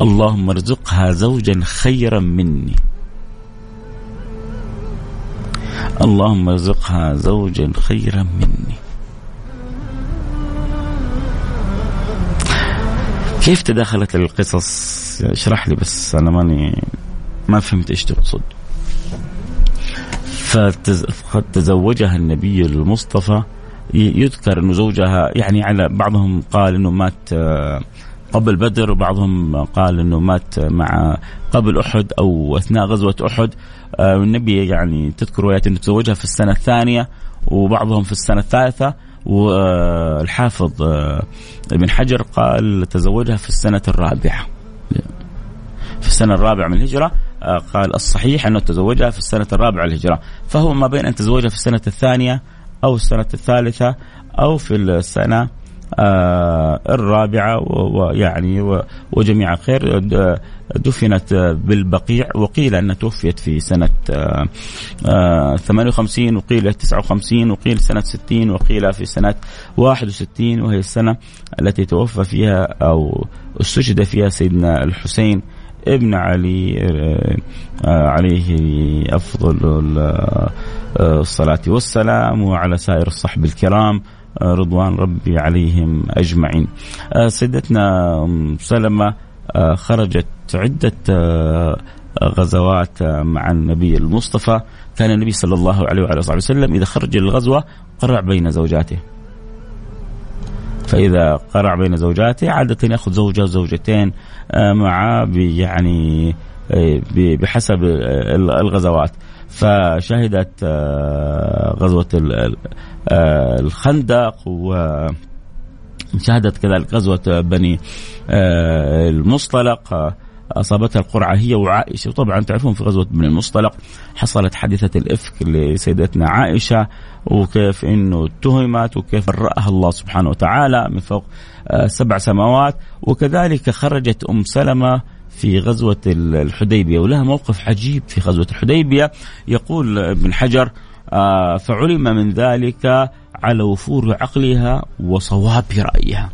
اللهم ارزقها زوجا خيرا مني. اللهم ارزقها زوجا خيرا مني. كيف تداخلت القصص اشرح لي بس أنا ماني ما فهمت إيش تقصد. فتزوجها النبي المصطفى. يذكر إنه زوجها يعني على بعضهم قال إنه مات آه، قبل بدر وبعضهم قال إنه مات مع قبل أحد أو أثناء غزوة أحد. آه، النبي يعني تذكر روايات إنه تزوجها في السنة الثانية وبعضهم في السنة الثالثة. والحافظ آه، ابن حجر قال تزوجها في السنة الرابعة. في السنة الرابعة من الهجرة قال الصحيح أنه تزوجها في السنة الرابعة الهجرة. فهو ما بين أن تزوجها في السنة الثانية أو السنة الثالثة أو في السنة آه الرابعة ويعني وجميع خير دفنت بالبقيع وقيل أنها توفيت في سنة آه آه 58 وقيل 59 وقيل سنة 60 وقيل في سنة 61 وهي السنة التي توفى فيها أو استشهد فيها سيدنا الحسين ابن علي آه، آه، عليه أفضل آه، الصلاة والسلام وعلى سائر الصحب الكرام. رضوان ربي عليهم أجمعين. سيدتنا سلمة خرجت عدة غزوات مع النبي المصطفى. كان النبي صلى الله عليه وعلى اله وسلم إذا خرج للغزوه قرع بين زوجاته. فإذا قرع بين زوجاته عادة يأخذ زوجة زوجتين آه، معه يعني آه، بحسب الغزوات. فشهدت آه، غزوة الخندق و شهدت كذلك غزوة بني المصطلق. أصابتها القرعة هي وعائشة. وطبعا تعرفون في غزوة بني المصطلق حصلت حادثة الإفك لسيدتنا عائشة وكيف إنه اتهمت وكيف برأها الله سبحانه وتعالى من فوق آه، سبع سماوات. وكذلك خرجت أم سلمة في غزوة الحديبية ولها موقف عجيب في غزوة الحديبية. يقول ابن حجر آه، فعلم من ذلك على وفور عقلها وصواب رأيها.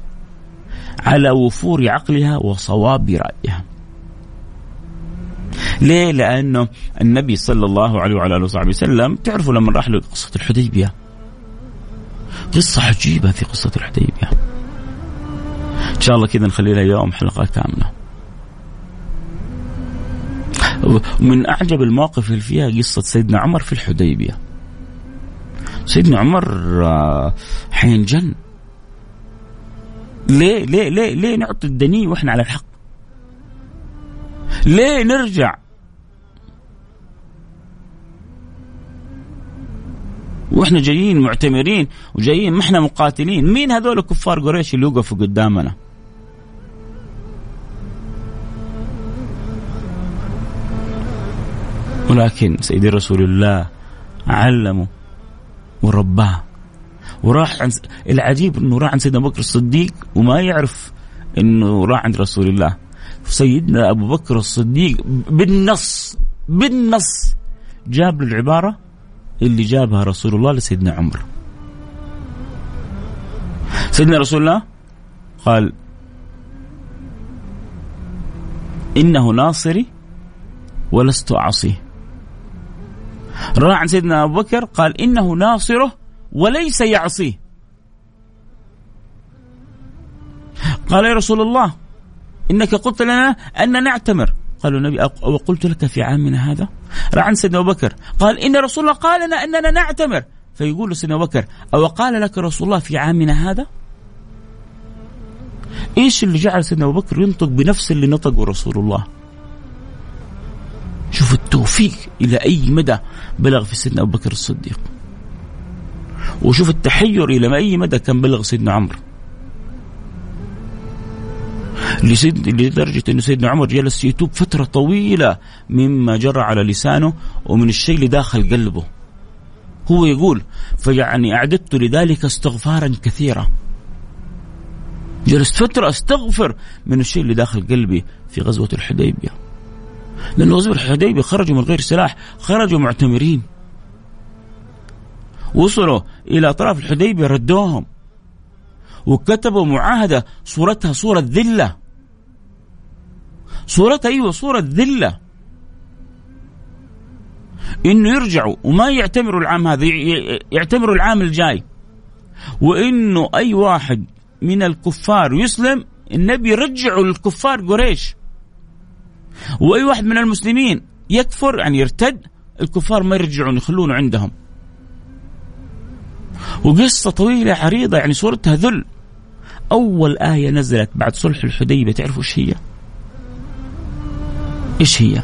على وفور عقلها وصواب رأيها. ليه؟ لأنه النبي صلى الله عليه وعلى آله وصحبه وسلم تعرفوا لما راح لقصة الحديبية؟ قصة عجيبة في قصة الحديبية. إن شاء الله كذا نخلي لها يوم حلقة كاملة. من أعجب المواقف اللي فيها قصة سيدنا عمر في الحديبية. سيدنا عمر آه، حينجن ليه ليه ليه ليه نعطي الدني وإحنا على الحق؟ ليه نرجع؟ وإحنا جايين معتمرين وجايين ما إحنا مقاتلين. مين هذول كفار قريش اللي وقفوا قدامنا؟ ولكن سيدي رسول الله علمه ورباه. وراح عن العجيب إنه راح عند سيدنا ابو بكر الصديق وما يعرف إنه راح عند رسول الله. سيدنا أبو بكر الصديق بالنص بالنص جاب له العبارة اللي جابها رسول الله لسيدنا عمر. سيدنا رسول الله قال إنه ناصري ولست أعصيه. راح عن سيدنا أبو بكر قال إنه ناصره وليس يعصيه. قال يا رسول الله إنك قلت لنا أن نعتمر. قال النبي وقلت لك في عامنا هذا؟ راح عن سيدنا أبو بكر. قال إن رسول الله قال لنا أننا نعتمر. فيقول سيدنا أبو بكر أو قال لك رسول الله في عامنا هذا؟ إيش اللي جعل سيدنا أبو بكر ينطق بنفس اللي نطقه رسول الله؟ التوفيق إلى أي مدى بلغ في سيدنا أبو بكر الصديق. وشوف التحير إلى أي مدى كان بلغ سيدنا عمرو. لدرجة أن سيدنا عمر جلس يتوب فترة طويلة مما جرى على لسانه ومن الشيء اللي داخل قلبه. هو يقول فيعني أعددت لذلك استغفارا كثيرا. جلست فترة أستغفر من الشيء اللي داخل قلبي في غزوة الحديبية. لأن غزوة الحديبية خرجوا من غير سلاح خرجوا معتمرين. وصلوا إلى أطراف الحديبية ردوهم. وكتبوا معاهدة صورتها صورة ذلة. صورتها أيوة صورة ذلة. إنه يرجعوا وما يعتمروا العام هذا يعتمروا العام الجاي. وإنه أي واحد من الكفار يسلم النبي يرجعه للكفار قريش. وأي واحد من المسلمين يكفر يعني يرتد الكفار ما يرجعون يخلونه عندهم. وقصة طويلة عريضة يعني صورتها ذل أول آية نزلت بعد صلح الحديبية. تعرفوا إيش هي؟ إيش هي؟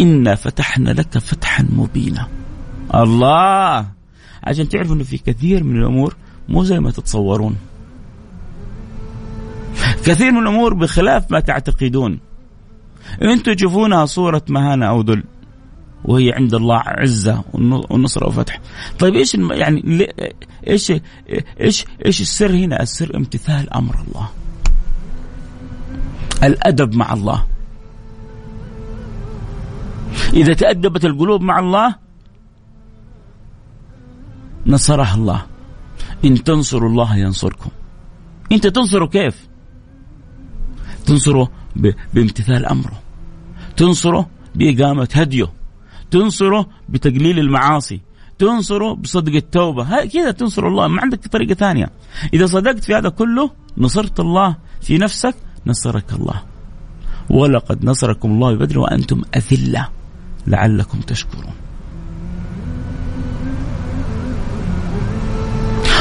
إنا فتحنا لك فتحا مبينا. الله! عشان تعرفوا أنه في كثير من الأمور مو زي ما تتصورون. كثير من الأمور بخلاف ما تعتقدون. أنتم تشوفونها صورة مهانة أو ذل وهي عند الله عزة والنصرة وفتح طيب إيش يعني إيش إيش إيش السر هنا؟ السر امتثال أمر الله. الأدب مع الله. إذا تأدبت القلوب مع الله نصرها الله. إن تنصروا الله ينصركم. أنت تنصره كيف؟ تنصره بامتثال أمره. تنصره بإقامة هديه. تنصره بتقليل المعاصي. تنصره بصدق التوبة. كذا تنصر الله. ما عندك طريقة ثانية. إذا صدقت في هذا كله نصرت الله في نفسك نصرك الله. ولقد نصركم الله ببدر وأنتم أذلة. لعلكم تشكرون.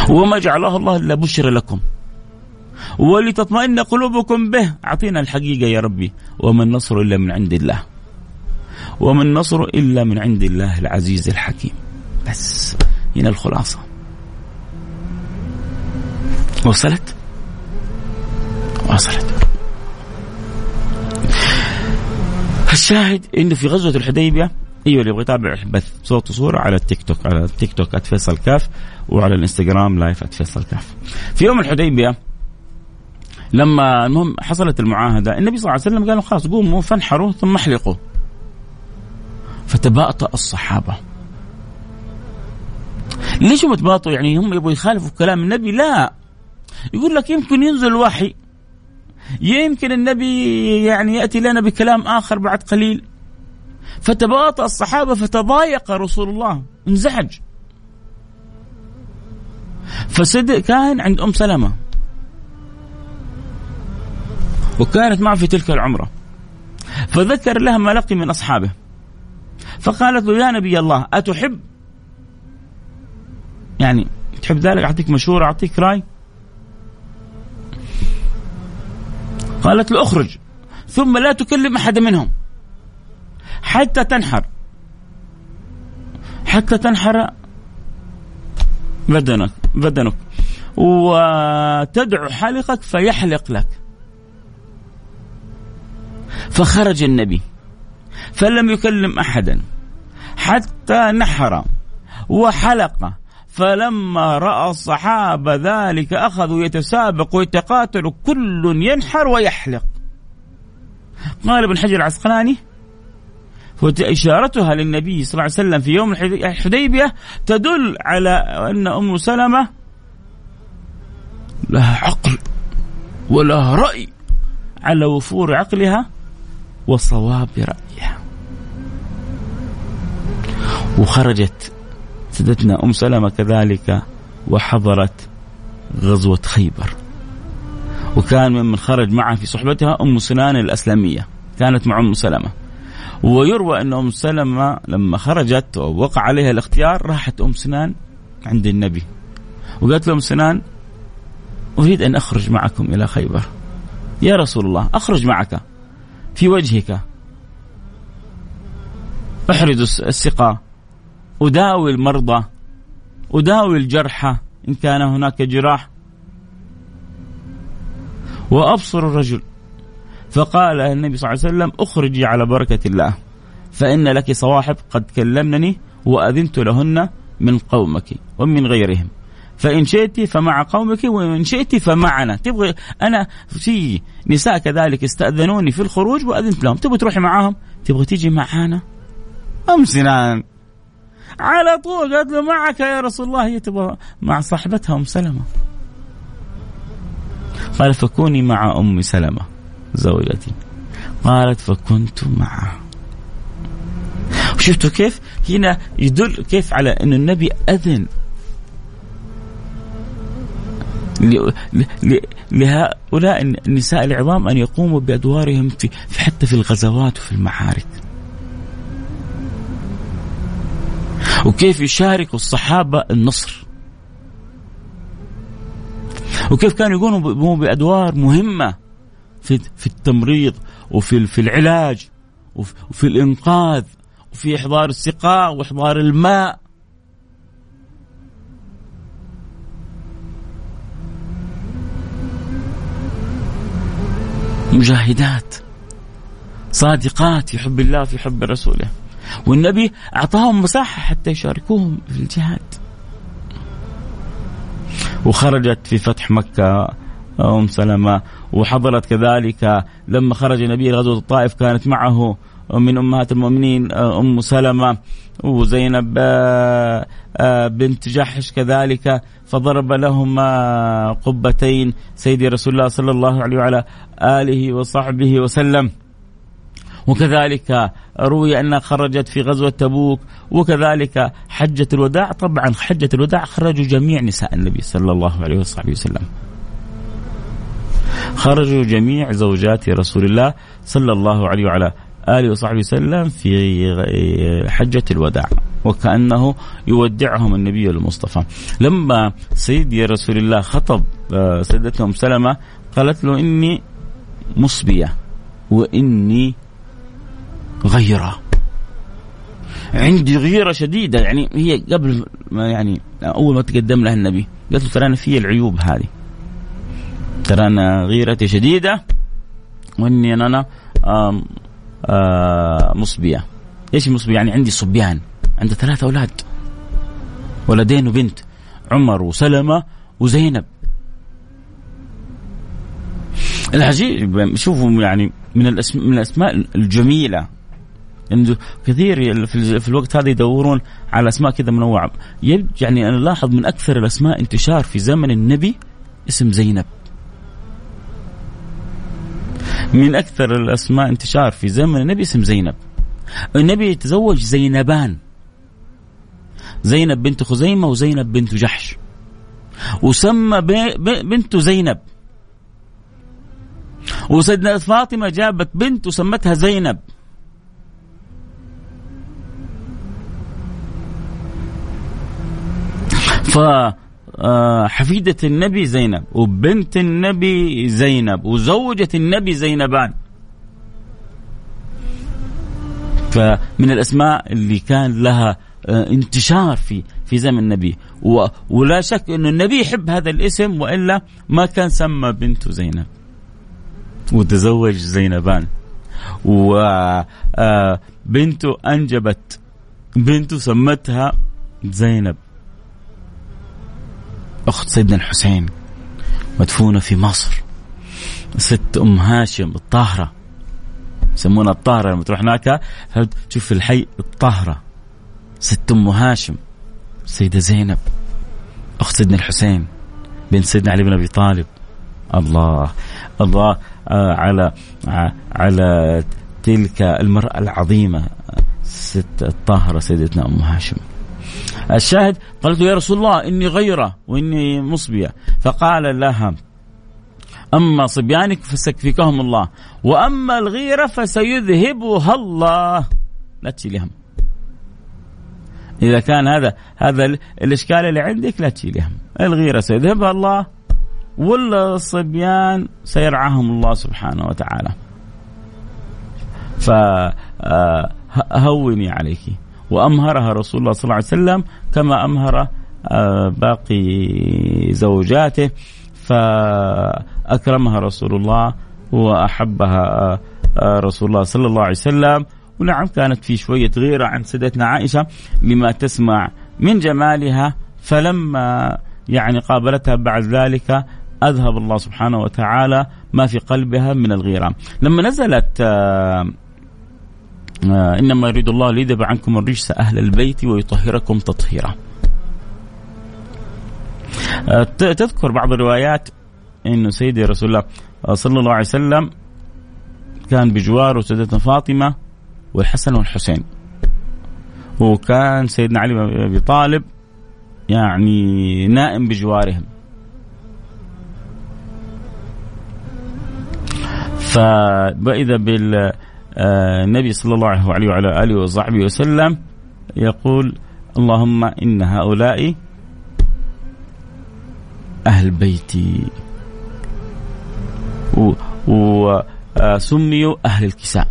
وما جعله الله إلا بشر لكم. ولتطمئن قلوبكم به. أعطينا الحقيقة يا ربي. وما النصر إلا من عند الله. وما النصر إلا من عند الله العزيز الحكيم. بس. هنا الخلاصة. وصلت؟ وصلت. الشاهد انه في غزوة الحديبية أيوه اللي يبغى يتابع البث صوت وصورة على التيك توك على التيك توك @فيصل كاف وعلى الإنستغرام لايف @فيصل كاف. في يوم الحديبية لما المهم حصلت المعاهدة النبي صلى الله عليه وسلم قال خلاص قوموا فانحروا ثم احلقوا. فتباطأ الصحابة. ليش هم تباطؤوا؟ يعني هم يبغوا يخالفوا كلام النبي؟ لا. يقول لك يمكن ينزل وحي. يمكن النبي يعني يأتي لنا بكلام آخر بعد قليل. فتباطأ الصحابة فتضايق رسول الله. انزعج. فصدق كان عند أم سلمة. وكانت معه في تلك العمرة. فذكر لها ما لقي من أصحابه. فقالت له يا نبي الله أتحب؟ يعني تحب ذلك؟ أعطيك مشورة أعطيك رأي؟ قالت له أخرج ثم لا تكلم أحد منهم. حتى تنحر. حتى تنحر بدنك بدنك. وتدعو حلقك فيحلق لك. فخرج النبي فلم يكلم أحدا حتى نحر وحلق فلما رأى الصحابة ذلك أخذوا يتسابقوا ويتقاتلوا كل ينحر ويحلق. قال ابن حجر العسقلاني إشارتها للنبي صلى الله عليه وسلم في يوم الحديبية تدل على أن أم سلمة لها عقل ولها رأي على وفور عقلها وصواب رأيها وخرجت سيدتنا أم سلمة كذلك وحضرت غزوة خيبر. وكان ممن خرج معها في صحبتها أم سنان الأسلمية. كانت مع أم سلمة. ويروى أن أم سلمة لما خرجت ووقع عليها الاختيار راحت أم سنان عند النبي. وقالت له أم سنان أريد أن أخرج معكم إلى خيبر. يا رسول الله أخرج معك. في وجهك. أحرز السقا أداوي المرضى. أداوي الجرحى إن كان هناك جراح. وأبصر الرجل. فقال النبي صلى الله عليه وسلم أخرجي على بركة الله. فإن لك صواحب قد كلمنني وأذنت لهن من قومك ومن غيرهم. فإن شئت فمع قومك وإن شئت فمعنا. تبغي أنا في نساء كذلك استأذنوني في الخروج وأذنت لهم. تبغي تروحي معاهم؟ تبغي تيجي معانا؟ أم سنان على طول قالت له معك يا رسول الله. هي تبغى مع صاحبتها أم سلمة. قال فكوني مع أم سلمة زوجتي. قالت فكنت معه وشفتوا كيف؟ هنا يدل كيف على أن النبي أذن. لهؤلاء النساء العظام أن يقوموا بأدوارهم في حتى في الغزوات وفي المعارك وكيف يشاركوا الصحابة النصر. وكيف كانوا يقوموا بأدوار مهمة في في التمريض وفي في العلاج وفي الإنقاذ وفي إحضار السقاء وإحضار الماء. مجاهدات صادقات في حب الله في حب رسوله. والنبي أعطاهم مساحة حتى يشاركوهم في الجهاد. وخرجت في فتح مكة أم سلمة وحضرت كذلك لما خرج النبي غزوة الطائف كانت معه. من أمهات المؤمنين أم سلمة وزينب آه، آه، بنت جحش كذلك فضرب لهما قبتين سيدي رسول الله صلى الله عليه وعلى آله وصحبه وسلم. وكذلك روي أنها خرجت في غزوة تبوك وكذلك حجة الوداع طبعا حجة الوداع خرجوا جميع نساء النبي صلى الله عليه وصحبه وسلم. خرجوا جميع زوجات رسول الله صلى الله عليه وعلى آله وصحبه وسلم في حجة الوداع وكأنه يودعهم النبي المصطفى. لما سيدي رسول الله خطب آه، سيدتنا أم سلمة قالت له إني مصبية وإني غيرة. عندي غيرة شديدة يعني هي قبل ما يعني أول ما تقدم لها النبي قالت له ترى أنا في العيوب هذه. ترى أنا غيرتي شديدة وإني أنا آم مصبية. إيش مصبية؟ يعني عندي صبيان عندي ثلاثة أولاد. ولدين وبنت عمر وسلمة وزينب. العجيب شوفوا يعني من الاسماء من الأسماء الجميلة. انه كثير في الوقت هذا يدورون على أسماء كذا منوعة. يعني أنا لاحظ من أكثر الأسماء انتشار في زمن النبي اسم زينب. من أكثر الأسماء انتشار في زمن النبي اسم زينب. النبي يتزوج زينبان. زينب بنت خزيمة وزينب بنت جحش. وسمى بنته زينب. وسيدنا فاطمة جابت بنت وسمتها زينب. آه، حفيدة النبي زينب وبنت النبي زينب وزوجة النبي زينبان. فمن الأسماء اللي كان لها آه، انتشار في في زمن النبي. ولا شك أن النبي يحب هذا الاسم وإلا ما كان سمى بنته زينب. وتزوج زينبان. وبنته آه، أنجبت بنته سمتها زينب. أخت سيدنا الحسين مدفونة في مصر. ست أم هاشم الطاهرة يسمونها الطاهرة لما تروح هناك تشوف الحي الطاهرة؟ ست أم هاشم السيدة زينب أخت سيدنا الحسين بنت سيدنا علي بن أبي طالب. الله الله آه، على على تلك المرأة العظيمة ست الطاهرة سيدتنا أم هاشم. الشاهد؟ قالت يا رسول الله إني غيرة وإني مصبية. فقال لها أما صبيانك فسيكفيكهم الله وأما الغيرة فسيذهبها الله. لا تشيلي هم. إذا كان هذا هذا الإشكال اللي عندك لا تشيلي هم. الغيرة سيذهبها الله والصبيان سيرعاهم الله سبحانه وتعالى. فهوني عليك. وأمهرها رسول الله صلى الله عليه وسلم كما أمهر آه، باقي زوجاته فأكرمها رسول الله وأحبها آه، آه، رسول الله صلى الله عليه وسلم. ونعم كانت في شوية غيرة عن سيدتنا عائشة لما تسمع من جمالها. فلما يعني قابلتها بعد ذلك أذهب الله سبحانه وتعالى ما في قلبها من الغيرة. لما نزلت آه، إنما يريد الله ليذهب عنكم الرجس أهل البيت ويطهركم تطهيرا. آه، تذكر بعض الروايات انه سيدي رسول الله صلى الله عليه وسلم كان بجواره سيدتنا فاطمة والحسن والحسين. وكان سيدنا علي بن أبي طالب يعني نائم بجوارهم. فإذا بال النبي صلى الله عليه وعلى آله وصحبه وسلم يقول اللهم إن هؤلاء أهل بيتي. وسميوا أهل الكساء.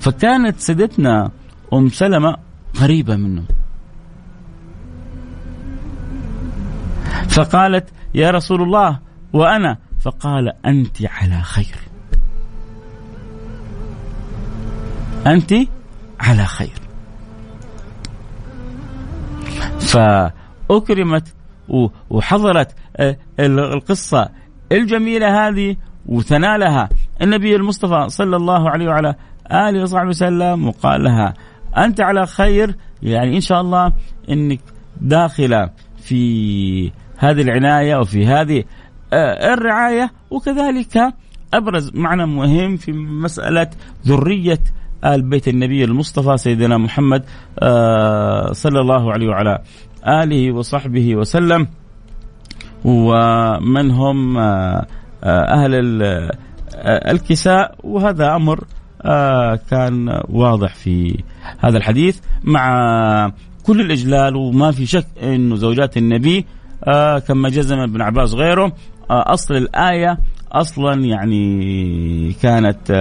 فكانت سيدتنا أم سلمة قريبه منهم. فقالت يا رسول الله وأنا؟ فقال أنت على خير. أنت على خير. فأكرمت وحضرت آه، القصة الجميلة هذه وتنالها النبي المصطفى صلى الله عليه وعلى آله وصحبه وسلم وقال لها أنت على خير. يعني إن شاء الله أنك داخلة في هذه العناية وفي هذه آه، الرعاية. وكذلك أبرز معنى مهم في مسألة ذرية آل بيت النبي المصطفى سيدنا محمد آه، صلى الله عليه وعلى آله وصحبه وسلم. ومن هم آه، أهل الكساء. وهذا آه، كان واضح في هذا الحديث. مع كل الإجلال وما في شك أنه زوجات النبي كما جزم ابن عباس غيره أصل الآية أصلا يعني كانت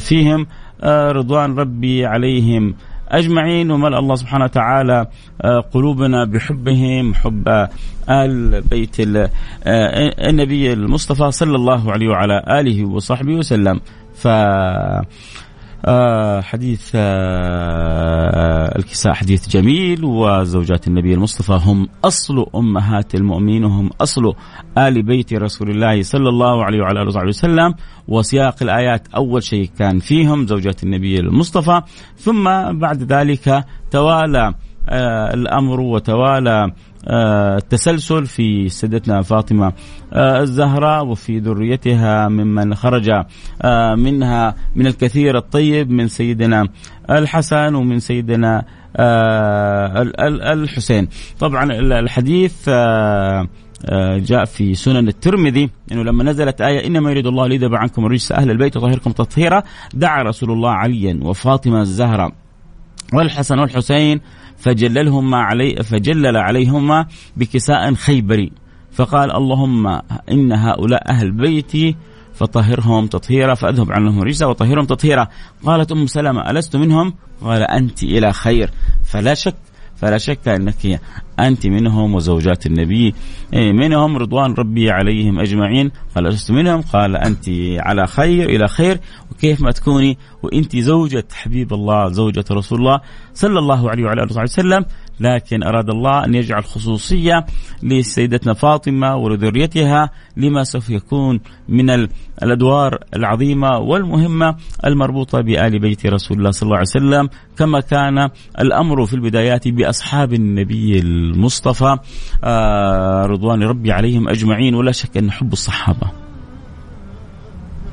فيهم. آه، رضوان ربي عليهم أجمعين وملأ الله سبحانه وتعالى آه، قلوبنا بحبهم حب آل بيت آه، النبي المصطفى صلى الله عليه وعلى آله وصحبه وسلم. ف آه حديث آه الكساء حديث جميل وزوجات النبي المصطفى هم أصل أمهات المؤمنين وهم أصل آل بيت رسول الله صلى الله عليه وعلى آله وصحبه وسلم وسياق الآيات أول شيء كان فيهم زوجات النبي المصطفى. ثم بعد ذلك توالى آه الأمر وتوالى التسلسل آه، في سيدتنا فاطمة آه، الزهراء وفي ذريتها ممن خرج آه، منها من الكثير الطيب من سيدنا الحسن ومن سيدنا الحسين. طبعا الحديث جاء في سنن الترمذي إنه لما نزلت آية إنما يريد الله ليذهب عنكم الرجس أهل البيت وطهركم تطهيرا دعا رسول الله عليا وفاطمة الزهراء. والحسن والحسين فجللهما علي فجلل عليهما بكساء خيبري. فقال اللهم إن هؤلاء أهل بيتي فطهرهم تطهيرا فأذهب عنهم رجسا وطهرهم تطهيرا. قالت أم سلمة ألست منهم؟ قال أنت إلى خير. فلا شك فلا شك أنك أنت منهم وزوجات النبي. إيه، منهم رضوان ربي عليهم أجمعين. قال لست منهم. قال أنت على خير إلى خير. وكيف ما تكوني؟ وأنت زوجة حبيب الله زوجة رسول الله صلى الله عليه وعلى آله وسلم. لكن أراد الله أن يجعل خصوصية لسيدتنا فاطمة ولذريتها لما سوف يكون من الأدوار العظيمة والمهمة المربوطة بآل بيت رسول الله صلى الله عليه وسلم كما كان الأمر في البدايات بأصحاب النبي المصطفى. آه، رضوان ربي عليهم أجمعين ولا شك أن حب الصحابة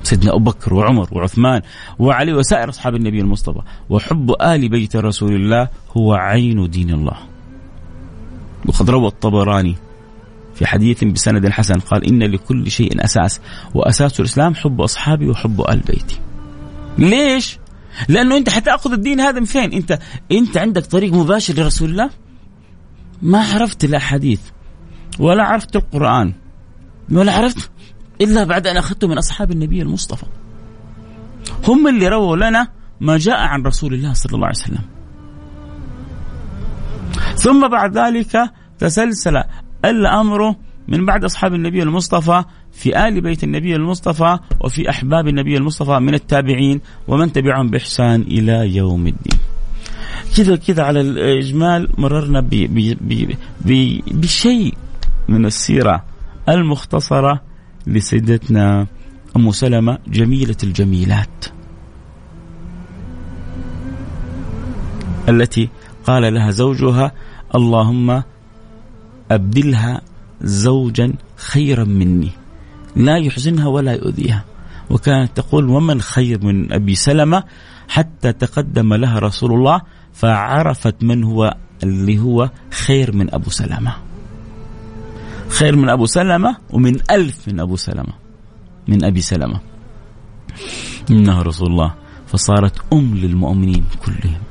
سيدنا أبو بكر وعمر وعثمان وعلي وسائر أصحاب النبي المصطفى وحب آل بيت رسول الله هو عين دين الله وقد روى الطبراني في حديث بسند حسن قال إن لكل شيء أساس وأساس الإسلام حب أصحابي وحب آل بيتي ليش؟ لأنه أنت حتأخذ الدين هذا من فين؟ أنت أنت عندك طريق مباشر لرسول الله ما عرفت الأحاديث ولا عرفت القرآن ولا عرفت إلا بعد أن أخذته من أصحاب النبي المصطفى. هم اللي رووا لنا ما جاء عن رسول الله صلى الله عليه وسلم. ثم بعد ذلك تسلسل الأمر من بعد أصحاب النبي المصطفى في آل بيت النبي المصطفى وفي أحباب النبي المصطفى من التابعين ومن تبعهم بإحسان إلى يوم الدين. كذا كذا على الإجمال مررنا بشيء من السيرة المختصرة لسيدتنا أم سلمة جميلة الجميلات التي قال لها زوجها اللهم أبدلها زوجا خيرا مني لا يحزنها ولا يؤذيها. وكانت تقول ومن خير من أبي سلمة؟ حتى تقدم لها رسول الله فعرفت من هو اللي هو خير من أبو سلمة. خير من أبو سلمة ومن ألف من أبو سلمة من أبي سلمة. إنه رسول الله. فصارت أم للمؤمنين كلهم.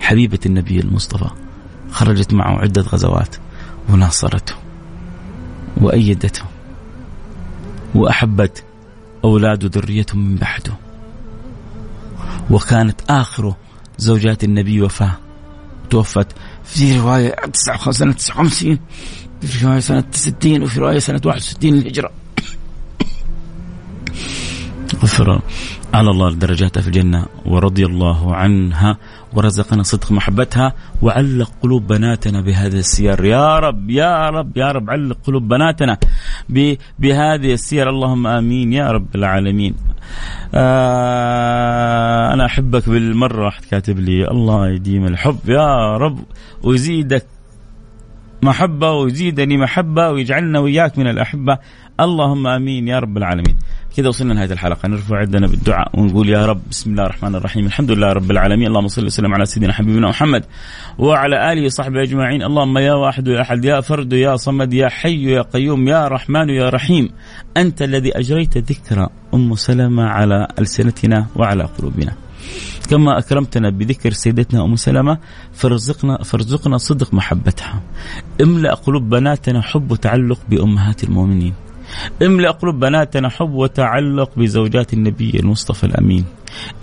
حبيبة النبي المصطفى. خرجت معه عدة غزوات. وناصرته. وأيدته. وأحبت أولاده ذريته من بعده. وكانت آخر زوجات النبي وفاة. توفت في رواية سنة 59 في سنة 60 وفي رواية سنة 61 للهجرة. غفر على الله درجاتها في الجنة ورضي الله عنها ورزقنا صدق محبتها وعلق قلوب بناتنا بهذا السير يا رب يا رب يا رب علق قلوب بناتنا بهذه السير اللهم آمين يا رب العالمين. آه أنا أحبك بالمرة. واحد كاتب لي الله يديم الحب. يا رب ويزيدك محبة ويزيدني محبة ويجعلنا وإياك من الأحبة. اللهم آمين يا رب العالمين. كذا وصلنا لنهاية الحلقة. نرفع يدنا بالدعاء ونقول يا رب بسم الله الرحمن الرحيم. الحمد لله رب العالمين. اللهم صل وسلم على سيدنا حبيبنا محمد وعلى آله وصحبه أجمعين. اللهم يا واحد يا أحد يا فرد يا صمد يا حي يا قيوم يا رحمن يا رحيم. أنت الذي أجريت ذكر أم سلمة على ألسنتنا وعلى قلوبنا. كما أكرمتنا بذكر سيدتنا أم سلمة فرزقنا فرزقنا صدق محبتها. املأ قلوب بناتنا حب وتعلق بأمهات المؤمنين. املأ قلوب بناتنا حب وتعلق بزوجات النبي المصطفى الأمين.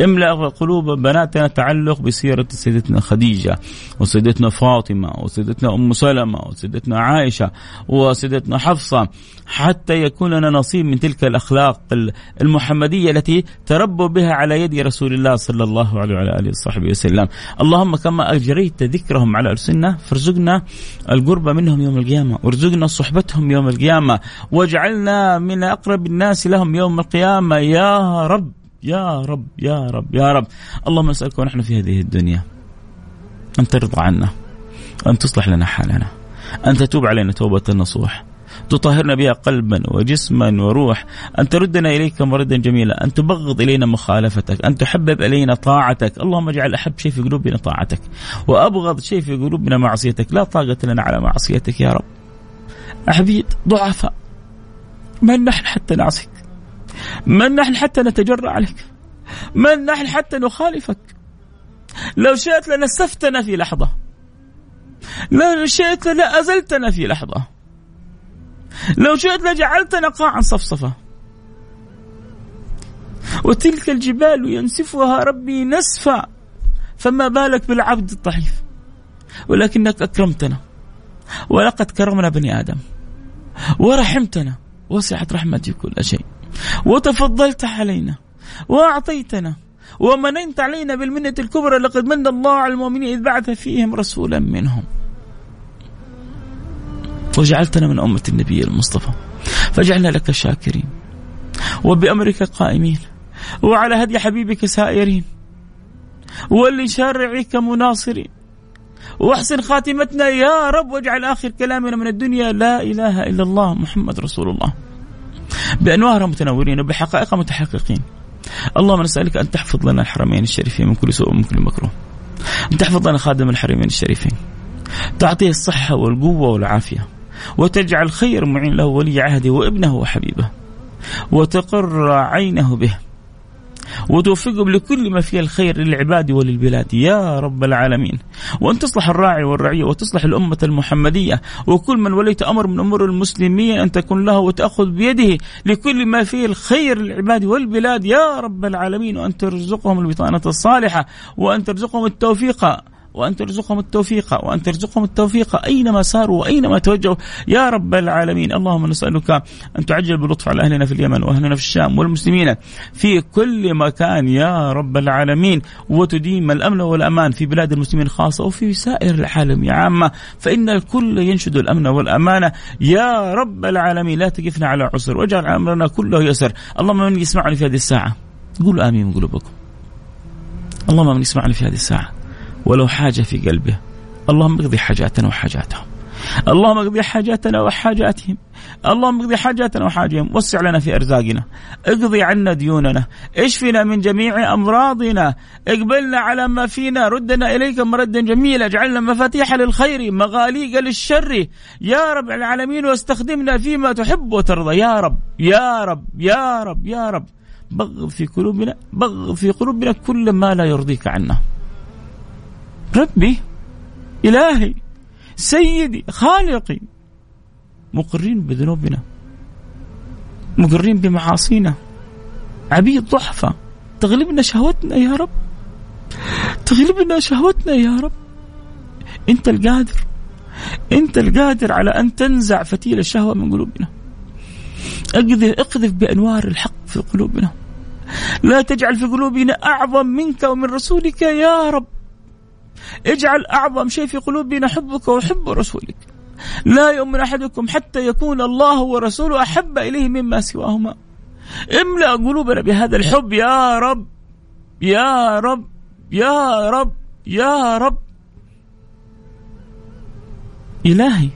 املأ قلوب بناتنا تعلق بسيرة سيدتنا خديجة وسيدتنا فاطمة وسيدتنا أم سلمة وسيدتنا عائشة وسيدتنا حفصة حتى يكون لنا نصيب من تلك الأخلاق المحمدية التي تربوا بها على يد رسول الله صلى الله عليه وعلى آله وصحبه وسلم. اللهم كما أجريت ذكرهم على ألسنة فارزقنا القرب منهم يوم القيامة وارزقنا صحبتهم يوم القيامة واجعلنا من أقرب الناس لهم يوم القيامة. يا رب. يا رب يا رب يا رب. اللهم نسألك ونحن في هذه الدنيا أن ترضى عنا وأن تصلح لنا حالنا أن تتوب علينا توبة نصوح تطهرنا بها قلبا وجسما وروح أن تردنا إليك مردا جميلا أن تبغض إلينا مخالفتك أن تحبب إلينا طاعتك. اللهم اجعل أحب شيء في قلوبنا طاعتك وأبغض شيء في قلوبنا معصيتك. لا طاقة لنا على معصيتك يا رب. عبيد ضعفاء من نحن حتى نعصيك؟ من نحن حتى نتجرأ عليك. من نحن حتى نخالفك. لو شئت لنسفتنا في لحظة. لو شئت لأزلتنا في لحظة. لو شئت لجعلتنا قاعا صفصفة وتلك الجبال ينسفها ربي نسفا. فما بالك بالعبد الضعيف. ولكنك أكرمتنا. ولقد كرمنا بني آدم. ورحمتنا. وسعت رحمتي كل شيء. وتفضلت علينا وأعطيتنا ومننت علينا بالمنة الكبرى لقد من الله على المؤمنين إذ بعث فيهم رسولا منهم. وجعلتنا من أمة النبي المصطفى. فجعلنا لك شاكرين وبأمرك قائمين وعلى هدي حبيبك سائرين ولشرعك مناصرين. واحسن خاتمتنا يا رب واجعل آخر كلامنا من الدنيا لا إله إلا الله محمد رسول الله. بانوارها متنورين وبحقائقها متحققين. اللهم نسألك أن تحفظ لنا الحرمين الشريفين من كل سوء ومن كل مكروه. أن تحفظ لنا خادم الحرمين الشريفين. تعطيه الصحة والقوة والعافية. وتجعل خير معين له ولي عهده وابنه وحبيبه. وتقر عينه به. وتوفقهم لكل ما فيه الخير للعباد وللبلاد. يا رب العالمين. وأن تصلح الراعي والرعية وتصلح الأمة المحمدية وكل من وليت أمر من أمور المسلمين أن تكون له وتأخذ بيده لكل ما فيه الخير للعباد والبلاد. يا رب العالمين. وأن ترزقهم البطانة الصالحة وأن ترزقهم التوفيق. وأن ترزقهم التوفيق وأن ترزقهم التوفيق أينما ساروا وأينما توجهوا. يا رب العالمين اللهم نسألك أن تعجل بلطف على أهلنا في اليمن وأهلنا في الشام والمسلمين في كل مكان. يا رب العالمين وتديم الأمن والأمان في بلاد المسلمين خاصة وفي سائر العالم. يا عامة فإن الكل ينشد الأمن والأمانة يا رب العالمين لا تقفنا على عسر واجعل أمرنا كله يسر. اللهم من يسمعني في هذه الساعة. قولوا آمين من قلوبكم. اللهم من يسمعني في هذه الساعة. ولو حاجة في قلبه. اللهم اقضي حاجاتنا وحاجاتهم. اللهم اقضي حاجاتنا وحاجاتهم. اللهم اقضي حاجاتنا وحاجاتهم. وسع لنا في أرزاقنا. اقضي عنا ديوننا. اشفنا من جميع أمراضنا. اقبلنا على ما فينا. ردنا إليك مردا جميلا. اجعلنا مفاتيح للخير مغاليق للشر. يا رب العالمين واستخدمنا فيما تحب وترضى. يا رب يا رب يا رب يا رب. بغض في قلوبنا بغض في قلوبنا كل ما لا يرضيك عنا. ربي إلهي سيدي خالقي. مقرين بذنوبنا مقرين بمعاصينا. عبيد ضحفة تغلبنا شهوتنا يا رب. تغلبنا شهوتنا يا رب. أنت القادر أنت القادر على أن تنزع فتيل الشهوة من قلوبنا. أقذف أقذف بأنوار الحق في قلوبنا. لا تجعل في قلوبنا أعظم منك ومن رسولك يا رب. اجعل أعظم شيء في قلوبنا حبك وحب رسولك. لا يؤمن أحدكم حتى يكون الله ورسوله أحب إليه مما سواهما. املأ قلوبنا بهذا الحب يا رب يا رب يا رب يا رب. إلهي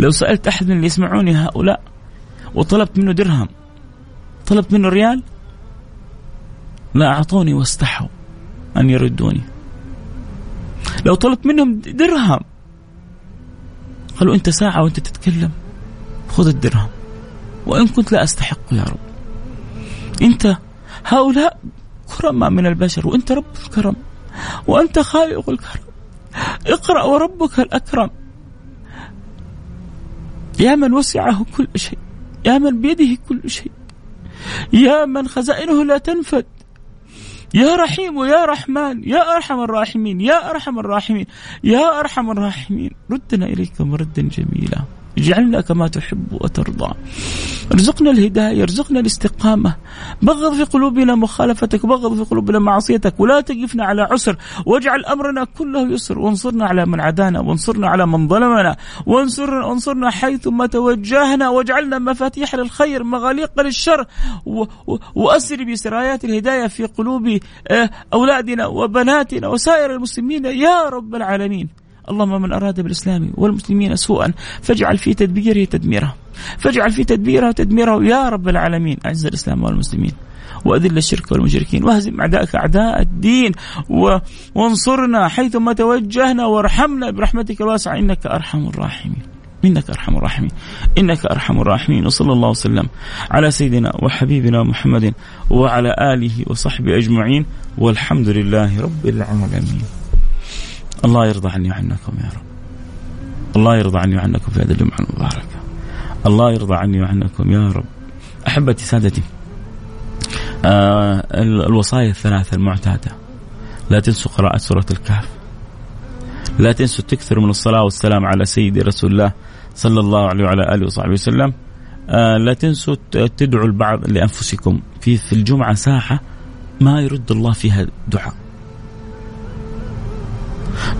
لو سألت أحد من اللي يسمعوني هؤلاء وطلبت منه درهم طلبت منه ريال لا أعطوني واستحوا أن يردوني. لو طلبت منهم درهم. قالوا أنت ساعة وأنت تتكلم. خذ الدرهم. وإن كنت لا أستحق يا رب. أنت هؤلاء كرماء من البشر وأنت رب الكرم. وأنت خالق الكرم. اقرأ وربك الأكرم. يا من وسعه كل شيء. يا من بيده كل شيء. يا من خزائنه لا تنفد. يا رحيم ويا رحمن يا أرحم الراحمين يا أرحم الراحمين يا أرحم الراحمين. ردنا إليك مردا جميلا. اجعلنا كما تحب وترضى. ارزقنا الهداية ارزقنا الاستقامة. بغض في قلوبنا مخالفتك بغض في قلوبنا معصيتك. ولا تقفنا على عسر. واجعل أمرنا كله يسر. وانصرنا على من عدانا وانصرنا على من ظلمنا. وانصرنا انصرنا حيث ما توجهنا. واجعلنا مفاتيح للخير مغاليق للشر. وأسر بسرايات الهداية في قلوب آه، أولادنا وبناتنا وسائر المسلمين. يا رب العالمين. اللهم من أراد بالإسلام والمسلمين سوءا فاجعل في تدبيره تدميره فاجعل في تدبيره تدميره يا رب العالمين. أعز الإسلام والمسلمين وأذل الشرك والمشركين واهزم أعداءك أعداء الدين. وانصرنا حيثما توجهنا وارحمنا برحمتك الواسعة. إنك أرحم الراحمين. إنك أرحم الراحمين. إنك أرحم الراحمين. وصلى الله وسلم على سيدنا وحبيبنا محمد وعلى آله وصحبه أجمعين. والحمد لله رب العالمين. الله يرضى عني وعنكم يا رب. الله يرضى عني وعنكم في هذه الجمعة المباركة الله يرضى عني وعنكم يا رب. أحبتي سادتي آه الوصايا الثلاثة المعتادة. لا تنسوا قراءة سورة الكهف. لا تنسوا تكثروا من الصلاة والسلام على سيدي رسول الله صلى الله عليه وعلى آله وصحبه وسلم. آه لا تنسوا تدعوا البعض لأنفسكم في في الجمعة ساعة ما يرد الله فيها دعاء.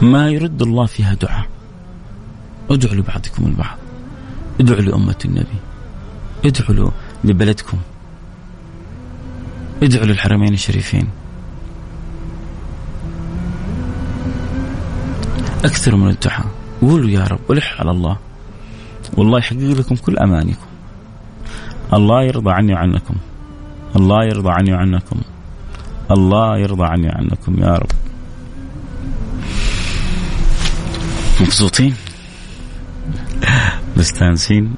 ما يرد الله فيها دعاء. ادعوا لبعضكم البعض. ادعوا لأمة النبي. ادعوا لبلدكم. ادعوا للحرمين الشريفين. اكثروا من الدعاء. قولوا يا رب ولح على الله. والله يحقق لكم كل امانيكم الله يرضى عني وعنكم. الله يرضى عني وعنكم. الله يرضى عني وعنكم يا رب. مبسوطين؟ مستانسين؟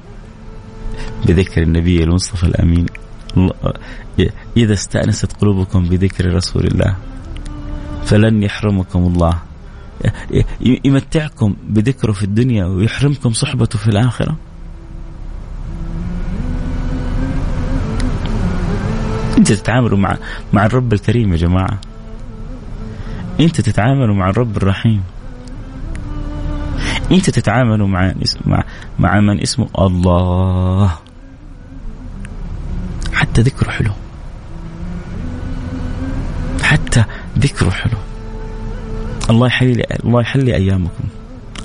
بذكر النبي المصطفى الأمين. إذا استأنست قلوبكم بذكر رسول الله فلن يحرمكم الله. يمتعكم بذكره في الدنيا ويحرمكم صحبته في الآخرة. أنت تتعاملوا مع مع الرب الكريم يا جماعة. أنت تتعاملوا مع الرب الرحيم. أنت تتعاملوا مع مع مع من اسمه الله. حتى ذكره حلو. حتى ذكره حلو. الله يحلي الله يحلي أيامكم.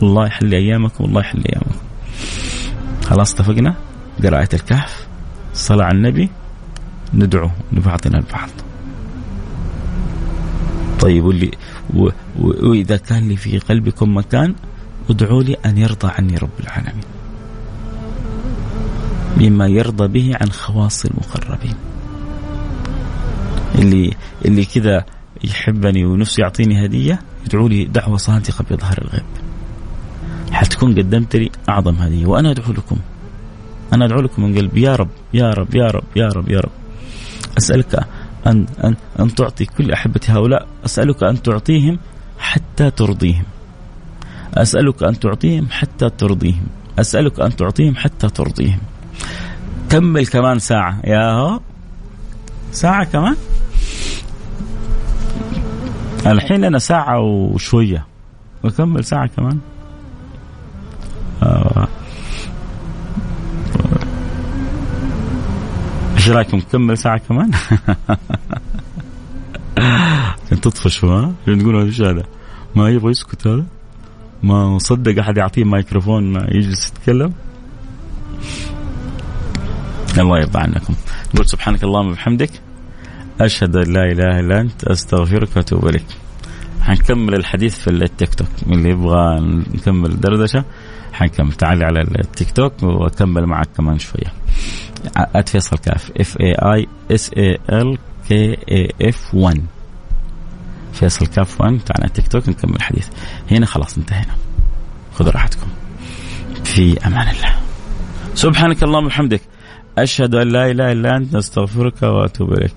الله يحلي أيامكم الله يحلي أيامكم. خلاص اتفقنا؟ قراءة الكهف الصلاة على النبي ندعو لبعضنا البعض. طيب واللي و و وإذا كان لي في قلبكم مكان ادعوا لي أن يرضى عني رب العالمين. مما يرضى به عن خواص المقربين. اللي اللي كذا يحبني ونفسه يعطيني هدية يدعو لي دعوة صادقة بظهر الغيب. حتكون قدمت لي أعظم هدية وأنا أدعو لكم. أنا أدعو لكم من قلبي يا رب يا رب يا رب يا رب يا رب. أسألك أن أن أن تعطي كل أحبتي هؤلاء أسألك أن تعطيهم حتى ترضيهم. أسألك أن تعطيهم حتى ترضيهم أسألك أن تعطيهم حتى ترضيهم كمل كمان ساعة يا ساعة كمان الحين أنا ساعة وشوية بكمل ساعة كمان آه. إيش رأيكم نكمل ساعة كمان؟ *laughs* تطفشوا ها؟ تقولوا إيش هذا؟ ما يبغى يسكت هذا؟ ما صدق أحد يعطيه مايكروفون ما يجلس يتكلم؟ الله يرضى عنكم. نقول سبحانك اللهم وبحمدك. أشهد أن لا إله إلا أنت أستغفرك وأتوب إليك. حنكمل الحديث في التيك توك اللي يبغى نكمل دردشة حنكمل. تعالي على التيك توك وأكمل معك كمان شوية. at فيصل كاف. F A I S A L كي اي اف 1 فيصل كاف وأنت على تيك توك نكمل الحديث. هنا خلاص انتهينا. خذوا راحتكم. في أمان الله. سبحانك اللهم وبحمدك. أشهد أن لا إله إلا أنت استغفرك وأتوب إليك.